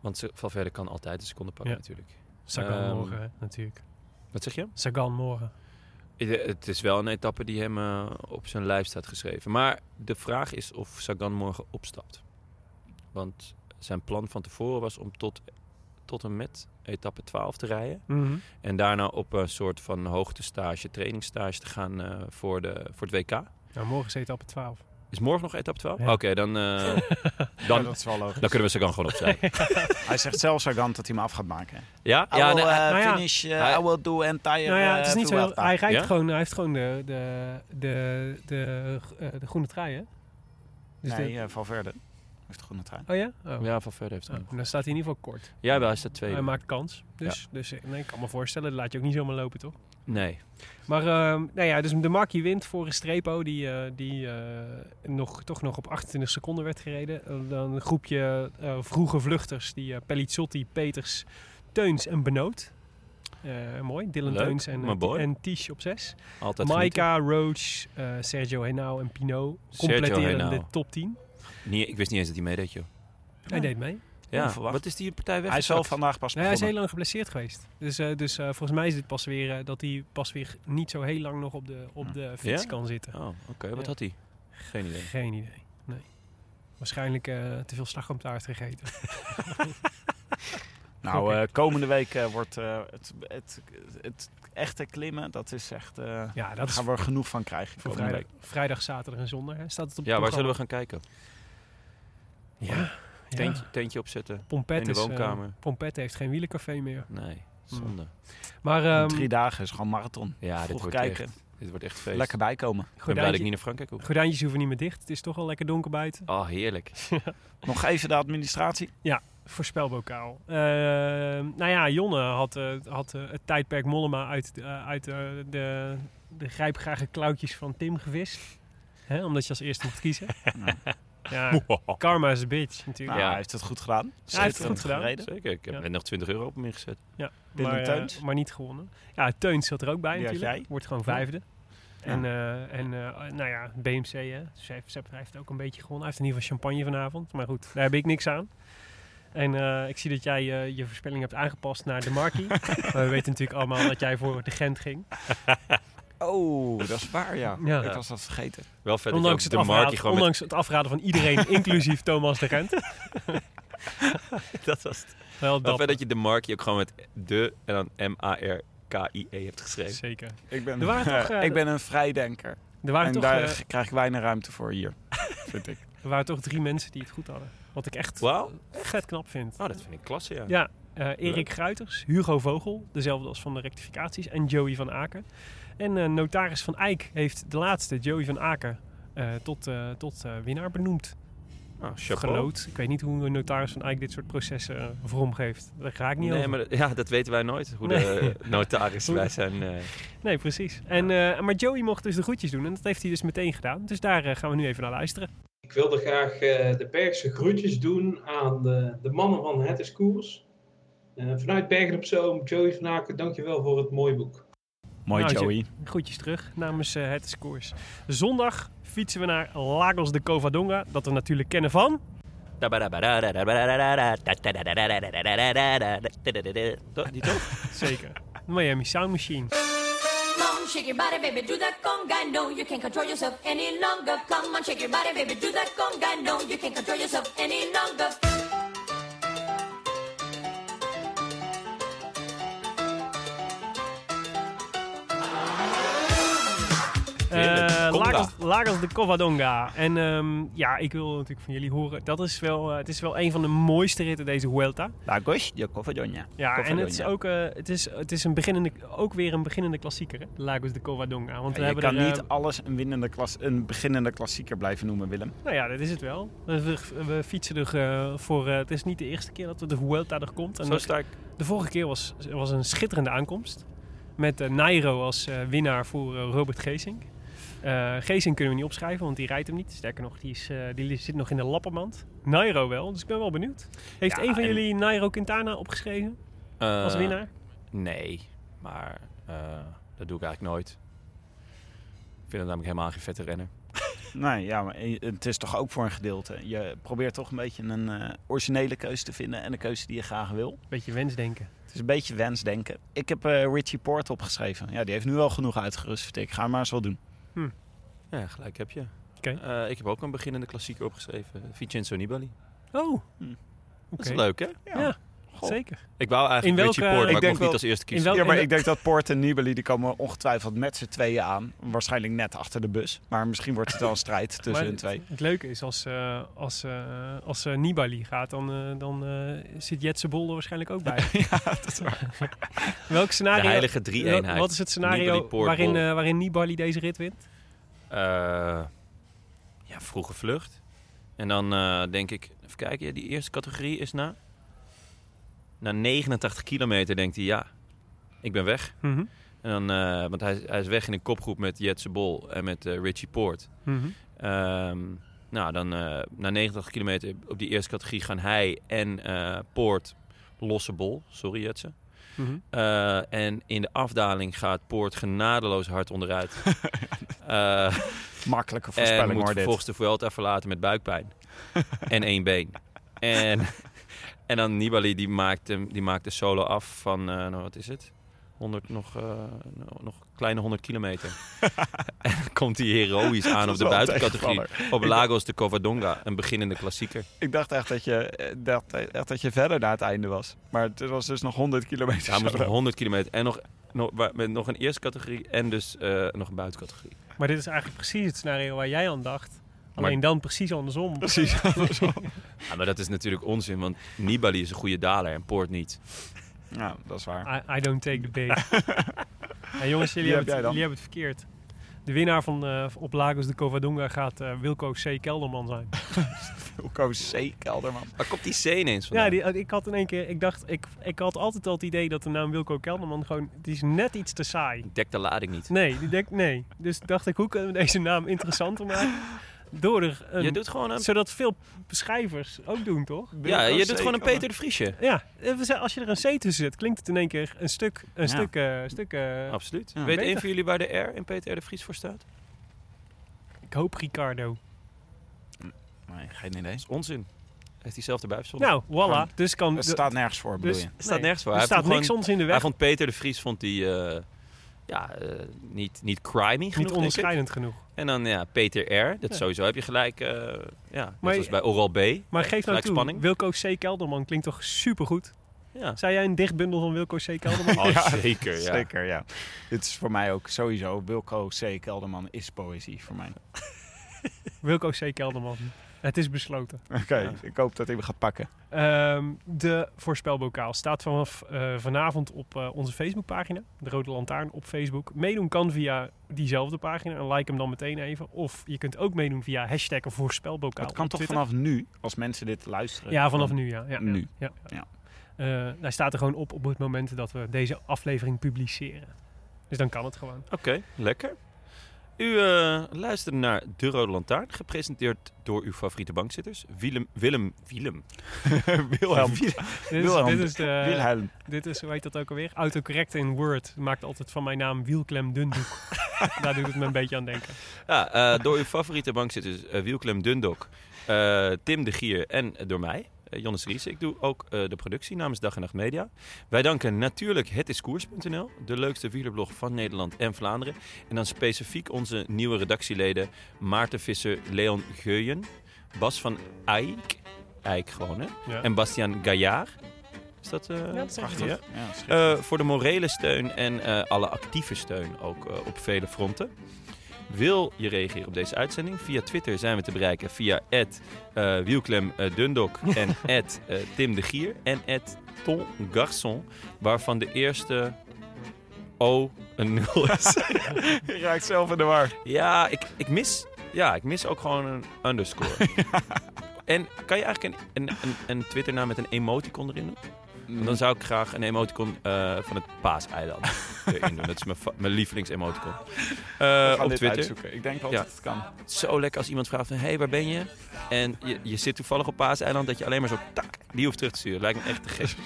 Want Valverde kan altijd een seconde pakken Ja. natuurlijk. Sagan Ehm, morgen, hè, natuurlijk. Wat zeg je? Sagan morgen. Het is wel een etappe die hem eh, op zijn lijf staat geschreven. Maar de vraag is of Sagan morgen opstapt. Want zijn plan van tevoren was om tot, tot en met etappe 12 te rijden. Mhm. En daarna op een soort van hoogtestage, trainingsstage te gaan eh, voor, de, voor het WK. Nou, morgen is etappe 12. Is morgen nog etappe 12? Ja. Oké, dan, eh, [LAUGHS] Ja, dan, dat is wel logisch. dan kunnen we Sagan gewoon opzij. [LAUGHS] Hij zegt zelf Sagan dat hij hem af gaat maken. Ja, I ja will nee, uh, nou ja. finish, uh, Hij- I will do entire nou ja, het is uh, niet zo heel, hij, rijdt Ja? gewoon, hij heeft gewoon de, de, de, de, eh, de groene trui, hè? Dus nee, de- Valverde. Heeft een groene trui. oh ja? Oh. ja, Valverde heeft hem. Oh, dan staat hij in ieder geval kort. Ja, wel, hij staat tweede. Hij maakt kans. Dus, dus nee, ik kan me voorstellen, dat laat je ook niet zomaar lopen, toch? Nee. Maar ehm, nou ja, dus de Markie wint voor een Strepo die, eh, die eh, nog, toch nog op 28 seconden werd gereden. Eh, dan een groepje eh, vroege vluchters, die Pellizzotti, Peters, Teuns en Benoot. Eh, mooi, Dylan Leuk, Teuns en, en Tisch op 6. Altijd. Maika, Roach, Sergio Henao en Pinot Sergio completeren de top 10. Niet, ik wist niet eens dat hij meedeed, joh. Hij deed mee. Ja, wat is die partij weg? Hij is wel vandaag pas Nee, hij is heel lang geblesseerd geweest. Dus, eh, dus eh, volgens mij is dit pas weer eh, dat hij pas weer niet zo heel lang nog op de, op de fiets Ja? kan zitten. Oh, oké. Wat Ja. had hij? Geen idee. Geen idee. Nee. Waarschijnlijk eh, te veel slagroomtaart gegeten. [LAUGHS] Nou, eh, komende week eh, wordt eh, het, het, het echte klimmen, dat is echt... eh Ja, dat daar is gaan we er genoeg van krijgen voor vrijdag, vrijdag, zaterdag en zondag. Hè? Staat het op Ja, waar zullen we gaan kijken? Ja, Tentje, ja. tentje opzetten? Pompet in de is, eh, woonkamer. Pompet heeft geen wielercafé meer. Nee, zonde. Maar ehm Drie dagen is gewoon marathon. Ja, dit wordt, kijken. echt, dit wordt echt feest. Lekker bijkomen. Ik ben blij dat ik gordijntje- niet naar Frankrijk hoef. gordijntjes hoeven niet meer dicht. Het is toch al lekker donker buiten. Oh, heerlijk. [LAUGHS] Nog even de administratie. Voorspelbokaal. Eh, nou ja, Jonne had, eh, had eh, het tijdperk Mollema uit, uit eh, de, de grijpgrage klauwtjes van Tim gevist. Hè, omdat je als eerste mocht kiezen. [LAUGHS] ja, [LAUGHS] karma is a bitch natuurlijk. Nou, Ja. hij heeft het goed gedaan. hij heeft het goed gedaan. gereden. Zeker, ik heb net nog 20 euro op hem ingezet. Ja, maar, eh, Teuns? maar niet gewonnen. Ja, Teuns zat er ook bij natuurlijk. jij? Wordt gewoon vijfde. En, eh, en eh, nou ja, BMC, hè. Dus hij heeft, Sepp heeft ook een beetje gewonnen. Hij heeft in ieder geval champagne vanavond. Maar goed, daar heb ik niks aan. En eh, ik zie dat jij eh, je voorspelling hebt aangepast naar de Markie. [LAUGHS] maar we weten natuurlijk allemaal dat jij voor de Gent ging. Oh, dat is [LAUGHS] waar, ja. Ja. Ik was dat vergeten. Wel vet Ondanks dat het, je ook de Markie afraden, gewoon met... ondanks het afraden van iedereen, [LAUGHS] inclusief Thomas de Gent. [LAUGHS] Dat was het. Wel Wel vet dat je de Markie ook gewoon met de en dan M-A-R-K-I-E hebt geschreven. Zeker. Ik ben, Er waren toch, eh, ik ben een vrijdenker. Er waren, En toch, daar eh, krijg ik weinig ruimte voor hier, vind ik. er waren toch drie mensen die het goed hadden. Wat ik echt vet knap vind. Oh, dat vind ik klasse, ja. Ja, eh, Erik. Gruiters, Hugo Vogel, dezelfde als van de rectificaties, en Joey van Aken. En eh, notaris van Eijk heeft de laatste, Joey van Aken, eh, tot, eh, tot eh, winnaar benoemd. Oh, chapeau. Geloot. Ik weet niet hoe een notaris van Eijk dit soort processen eh, vormgeeft. Daar ga ik niet Nee, over. maar dat- ja, dat weten wij nooit. Hoe de [LAUGHS] notaris wij zijn. eh, Nee, precies. En, eh, maar Joey mocht dus de groetjes doen en dat heeft hij dus meteen gedaan. Dus daar gaan we nu even naar luisteren. Ik wilde graag eh, de Bergse groetjes doen aan de, de mannen van Het is Koers. Vanuit Bergen op Zoom, Joey van Aken, dankjewel voor het mooie boek. Mooi, Nou, Joey. Groetjes terug namens eh, Het Koers. Zondag fietsen we naar Lagos de Covadonga, dat we natuurlijk kennen van... Die toch? [LAUGHS] Zeker. Miami Sound Machine. Come shake your body, baby, do that conga. No, you can't control yourself any longer. Come on, shake your body, baby, do that conga. No, you can't control yourself any longer. Lagos, Lagos de Covadonga. En ehm, ja, ik wil natuurlijk van jullie horen. Dat is wel, eh, het is wel een van de mooiste ritten deze Vuelta. Lagos de Covadonga. Ja, en het is ook eh, het is, het is een beginnende, ook weer een beginnende klassieker, hè? Lagos de Covadonga. Want we Ja, je kan er, eh, niet alles een, winnende klas, een beginnende klassieker blijven noemen, Willem. Nou ja, dat is het wel. We, fietsen er eh, voor. eh, het is niet de eerste keer dat de Vuelta er komt. En Zo de, sterk. de vorige keer was, was een schitterende aankomst. Met eh, Nairo als eh, winnaar voor eh, Robert Geesink. Eh Geesink kunnen we niet opschrijven, want die rijdt hem niet. Sterker nog, die, is, eh, die zit nog in de lappenmand. Nairo wel, dus ik ben wel benieuwd. Heeft Ja, een van en- jullie Nairo Quintana opgeschreven als Eh, winnaar? Nee, maar eh, dat doe ik eigenlijk nooit. Ik vind het namelijk helemaal geen vette renner. [LAUGHS] Nee, ja, maar het is toch ook voor een gedeelte. Je probeert toch een beetje een eh, originele keuze te vinden en een keuze die je graag wil. Beetje wensdenken. Het is een beetje wensdenken. Ik heb eh, Richie Port opgeschreven. Ja, die heeft nu wel genoeg uitgerust, vind ik. Ga maar eens wel doen. Ja, gelijk heb je. Eh, ik heb ook een beginnende klassieker opgeschreven. Vincenzo Nibali. Oh, oké. Hm. Dat is leuk, hè? Ja, Goh. zeker. Ik wou eigenlijk In Richie welke- Port, ik maar ik, denk mocht niet als eerste kiezen. Ja, maar ik denk dat Port en Nibali die komen ongetwijfeld met z'n tweeën aan. Waarschijnlijk net achter de bus. Maar misschien wordt het wel een strijd [LAUGHS] tussen Maar hun twee. Het leuke is, als, eh, als, eh, als eh, Nibali gaat, dan, eh, dan eh, zit Jetse Bol er waarschijnlijk ook bij. [LAUGHS] ja, dat is waar. [LAUGHS] Welk De scenario? heilige drie-eenheid. Wat is het scenario Nibali, Poort, waarin, eh, waarin Nibali deze rit wint? Eh, ja, vroege vlucht. En dan eh, denk ik, even kijken, ja, die eerste categorie is na... Na 89 kilometer denkt hij, ja, ik ben weg. Mhm. En dan, eh, want hij, hij is weg in een kopgroep met Jetse Bol en met eh, Richie Poort. Mhm. Ehm, nou, dan eh, na 90 kilometer op die eerste categorie gaan hij en Poort losse bol. Sorry Jetse. Mhm. En in de afdaling gaat Poort genadeloos hard onderuit. [LAUGHS] Makkelijke en voorspelling moet hoor dit. vervolgens de Vuelta verlaten met buikpijn. [LAUGHS] en één been. En, en dan Nibali die maakt, hem, die maakt de solo af van, eh, nou wat is het? 100, nog, eh, nog- kleine 100 kilometer. [LAUGHS] en dan komt hij heroïs aan op de buitencategorie. Op Lagos de Covadonga, een beginnende klassieker. Ik dacht echt dat, je, eh, dacht echt dat je verder naar het einde was. Maar het was dus nog 100 kilometer. Hij moest zo. nog 100 kilometer en nog, nog, met nog een eerste categorie en dus eh, nog een buitencategorie. Maar dit is eigenlijk precies het scenario waar jij aan dacht. Alleen dan precies andersom. Precies. [LAUGHS] Ja, maar dat is natuurlijk onzin, want Nibali is een goede daler en Poort niet. ja, dat is waar. I, I don't take the bait. [LAUGHS] ja, jongens, jullie, hebben het, jullie hebben het verkeerd. De winnaar van, eh, op Lagos de Covadonga gaat eh, Wilco C. Kelderman zijn. [LAUGHS] Wilco C. Kelderman. Waar komt die C ineens Ja, vandaan? die, ik had in één keer, ik dacht, ik, ik had altijd al het idee dat de naam Wilco Kelderman gewoon, die is net iets te saai. Dek de lading niet. Nee, die denk, nee. Dus dacht ik, hoe kunnen we deze naam interessanter maken? Door er een, Je doet gewoon een, zodat veel beschrijvers ook doen, toch? ja, je doet C. gewoon een Peter de Vriesje. Ja, eh, we zijn- als je er een C tussen zet, klinkt het in één keer een stuk, een Ja. stuk, eh, stuk eh, Absoluut. Ja, Weet een van jullie waar de R in Peter de Vries voor staat? ik hoop Ricardo. Nee, geen idee. Dat is onzin. Heeft hij zelf erbij verzonnen. Nou, voilà. Dus kan... Het staat nergens voor, bedoel dus, je? Het staat nergens voor. Er Hij staat niks gewoon- ons in de Hij weg. vond Peter de Vries vond hij, eh, ja, eh, niet, niet crimey genoeg, Niet onderscheidend genoeg. En dan ja, Peter R. Dat Ja. sowieso heb je gelijk. eh ja, net Maar- zoals bij Oral B. Maar geef nou toe, spanning. Wilco C. Kelderman klinkt toch supergoed? Ja. Zei jij een dichtbundel van Wilco C. Kelderman? [LAUGHS] Oh, Ja, zeker, ja. Zeker, ja. Dit is voor mij ook sowieso. Wilco C. Kelderman is poëzie voor mij. Wilco C. Kelderman. Het is besloten. [LAUGHS] Oké, Ja. ik hoop dat hij me gaat pakken. Ehm, de voorspelbokaal staat vanaf eh, vanavond op eh, onze Facebookpagina. De Rode Lantaarn op Facebook. Meedoen kan via diezelfde pagina. En like hem dan meteen even. Of je kunt ook meedoen via hashtag voorspelbokaal Het kan toch Twitter. vanaf nu, als mensen dit luisteren? Ja, vanaf nu, ja. ja Nu. Ja, Ja. Eh, hij staat er gewoon op op het moment dat we deze aflevering publiceren. Dus dan kan het gewoon. Oké, lekker. U eh, luisterde naar De Rode Lantaarn, gepresenteerd door uw favoriete bankzitters. Willem, Willem, Willem. [LAUGHS] Wilhelm. [LAUGHS] Dit is, Wilhelm. dit is, de, Wilhelm. dit is, hoe heet dat ook alweer? Autocorrect in Word maakt altijd van mijn naam Wielklem Dundoek. [LAUGHS] Daar doet het me een beetje aan denken. Ja, eh, door uw favoriete bankzitters eh Wielklem Dundok, Tim de Gier en door mij, eh, Jonnes Ries. Ik doe ook eh, de productie namens Dag en Nacht Media. Wij danken natuurlijk hetiskoers.nl, de leukste wielerblog van Nederland en Vlaanderen. En dan specifiek onze nieuwe redactieleden Maarten Visser, Leon Geuyen, Bas van Eyck, Eyck gewoon hè, Ja. en Bastiaan Gaillard. Is dat... eh, dat is echt ja? Eh, voor de morele steun en eh, alle actieve steun ook op vele fronten. Wil je reageren op deze uitzending? Via Twitter zijn we te bereiken via Wielklem eh, Dundok [LAUGHS] en eh, Tim de Gier en Ton Garçon, waarvan de eerste O een 0 is. [LAUGHS] Je raakt zelf in de war. ja, ik, ik, mis, ja, ik mis ook gewoon een underscore. [LAUGHS] En kan je eigenlijk een, een, een, een Twitternaam met een emoticon erin doen? Dan zou ik graag een emoticon eh, van het Paaseiland [LAUGHS] erin doen. Dat is mijn, mijn lievelingsemoticon. Eh, op Twitter. uitzoeken. Ik denk wel Ja. dat het kan. Zo lekker als iemand vraagt van, hé, hey, waar ben je? En je, je zit toevallig op Paaseiland, dat je alleen maar zo tak, die hoeft terug te sturen. Lijkt me echt te gek. [LAUGHS]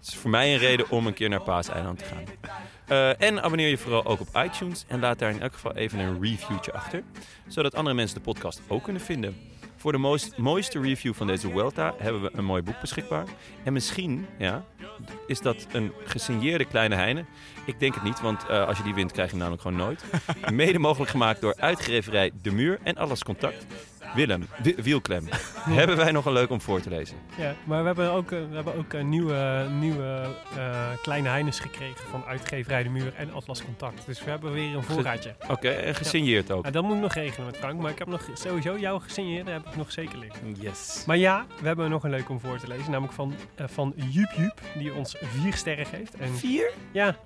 Het is voor mij een reden om een keer naar Paaseiland te gaan. Eh, en abonneer je vooral ook op iTunes en laat daar in elk geval even een reviewtje achter. Zodat andere mensen de podcast ook kunnen vinden. Voor de mooist, mooiste review van deze Welta hebben we een mooi boek beschikbaar. En misschien ja, is dat een gesigneerde kleine Heine. Ik denk het niet, want eh, als je die wint krijg je hem namelijk gewoon nooit. [LAUGHS] Mede mogelijk gemaakt door uitgeverij De Muur en Alles Contact. Willem, Wi- Wielklem, [LAUGHS] hebben wij nog een leuk om voor te lezen? Ja, maar we hebben ook, eh, we hebben ook een nieuwe, nieuwe eh, kleine Heines gekregen van uitgeverij De Muur en Atlas Contact. Dus we hebben weer een voorraadje. Oké, en gesigneerd ook. Ja, dat moet ik nog regelen met Frank, maar ik heb nog sowieso jouw gesigneerde heb ik nog zeker liggen. Yes. Maar ja, we hebben nog een leuk om voor te lezen, namelijk van, eh van Jup Jup, die ons vier sterren geeft. En Vier? ja,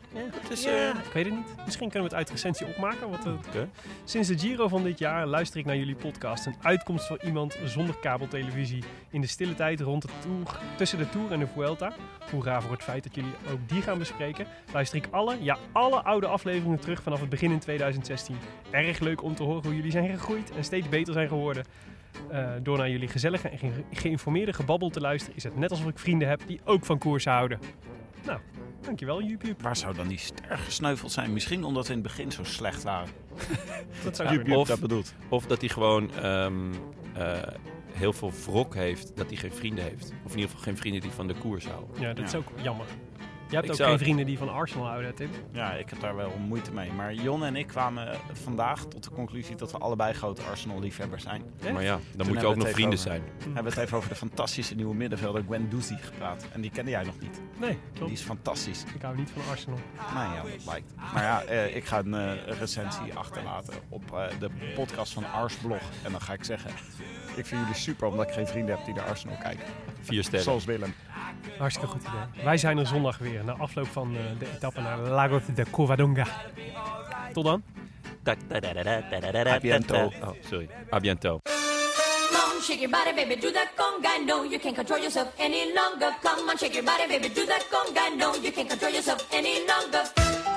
Dat is, ja, eh, ik weet het niet. Misschien kunnen we het uit recensie opmaken. Want, eh. Sinds de Giro van dit jaar luister ik naar jullie podcast. Een uitkomst voor iemand zonder kabeltelevisie. In de stille tijd rond de tour, tussen de Tour en de Vuelta. Hoera voor het feit dat jullie ook die gaan bespreken. Luister ik alle, ja alle oude afleveringen terug vanaf het begin in 2016. Erg leuk om te horen hoe jullie zijn gegroeid en steeds beter zijn geworden. Eh, door naar jullie gezellige en ge- geïnformeerde gebabbel te luisteren... is het net alsof ik vrienden heb die ook van koers houden. Nou, dankjewel Jup Jup. Waar zou dan die ster gesneuveld zijn? Misschien omdat we in het begin zo slecht waren. [LAUGHS] Dat zou Ja, kunnen. of- dat bedoelt. Of dat hij gewoon ehm, eh, heel veel wrok heeft dat hij geen vrienden heeft. Of in ieder geval geen vrienden die van de koers houden. Ja, dat Ja. is ook jammer. Je hebt Ik ook zou- geen vrienden die van Arsenal houden, Tim. Ja, ik heb daar wel moeite mee. Maar Jon en ik kwamen vandaag tot de conclusie dat we allebei grote Arsenal-liefhebbers zijn. Echt? Maar ja, dan Toen moet je ook nog vrienden zijn. We hebben het even over de fantastische nieuwe middenvelder Gwen Doezy gepraat. En die kende jij nog niet. Nee, Die klopt. is fantastisch. Ik hou niet van Arsenal. Nou ja, dat blijkt. Maar ja, eh, ik ga een eh, recensie achterlaten op eh, de podcast van Arsblog. En dan ga ik zeggen, ik vind jullie super omdat ik geen vrienden heb die naar Arsenal kijken. Vier sterren. Zoals Willem. Hartstikke goed idee. Wij zijn er zondag weer, na afloop van eh, de etappe naar Lago de Covadonga. Tot dan. A biento. Oh, sorry. A biento. Come on, shake your body, baby, do that conga. No, you can't control yourself any longer. Come on, shake your body, baby, do that conga. No, you can't control yourself any longer.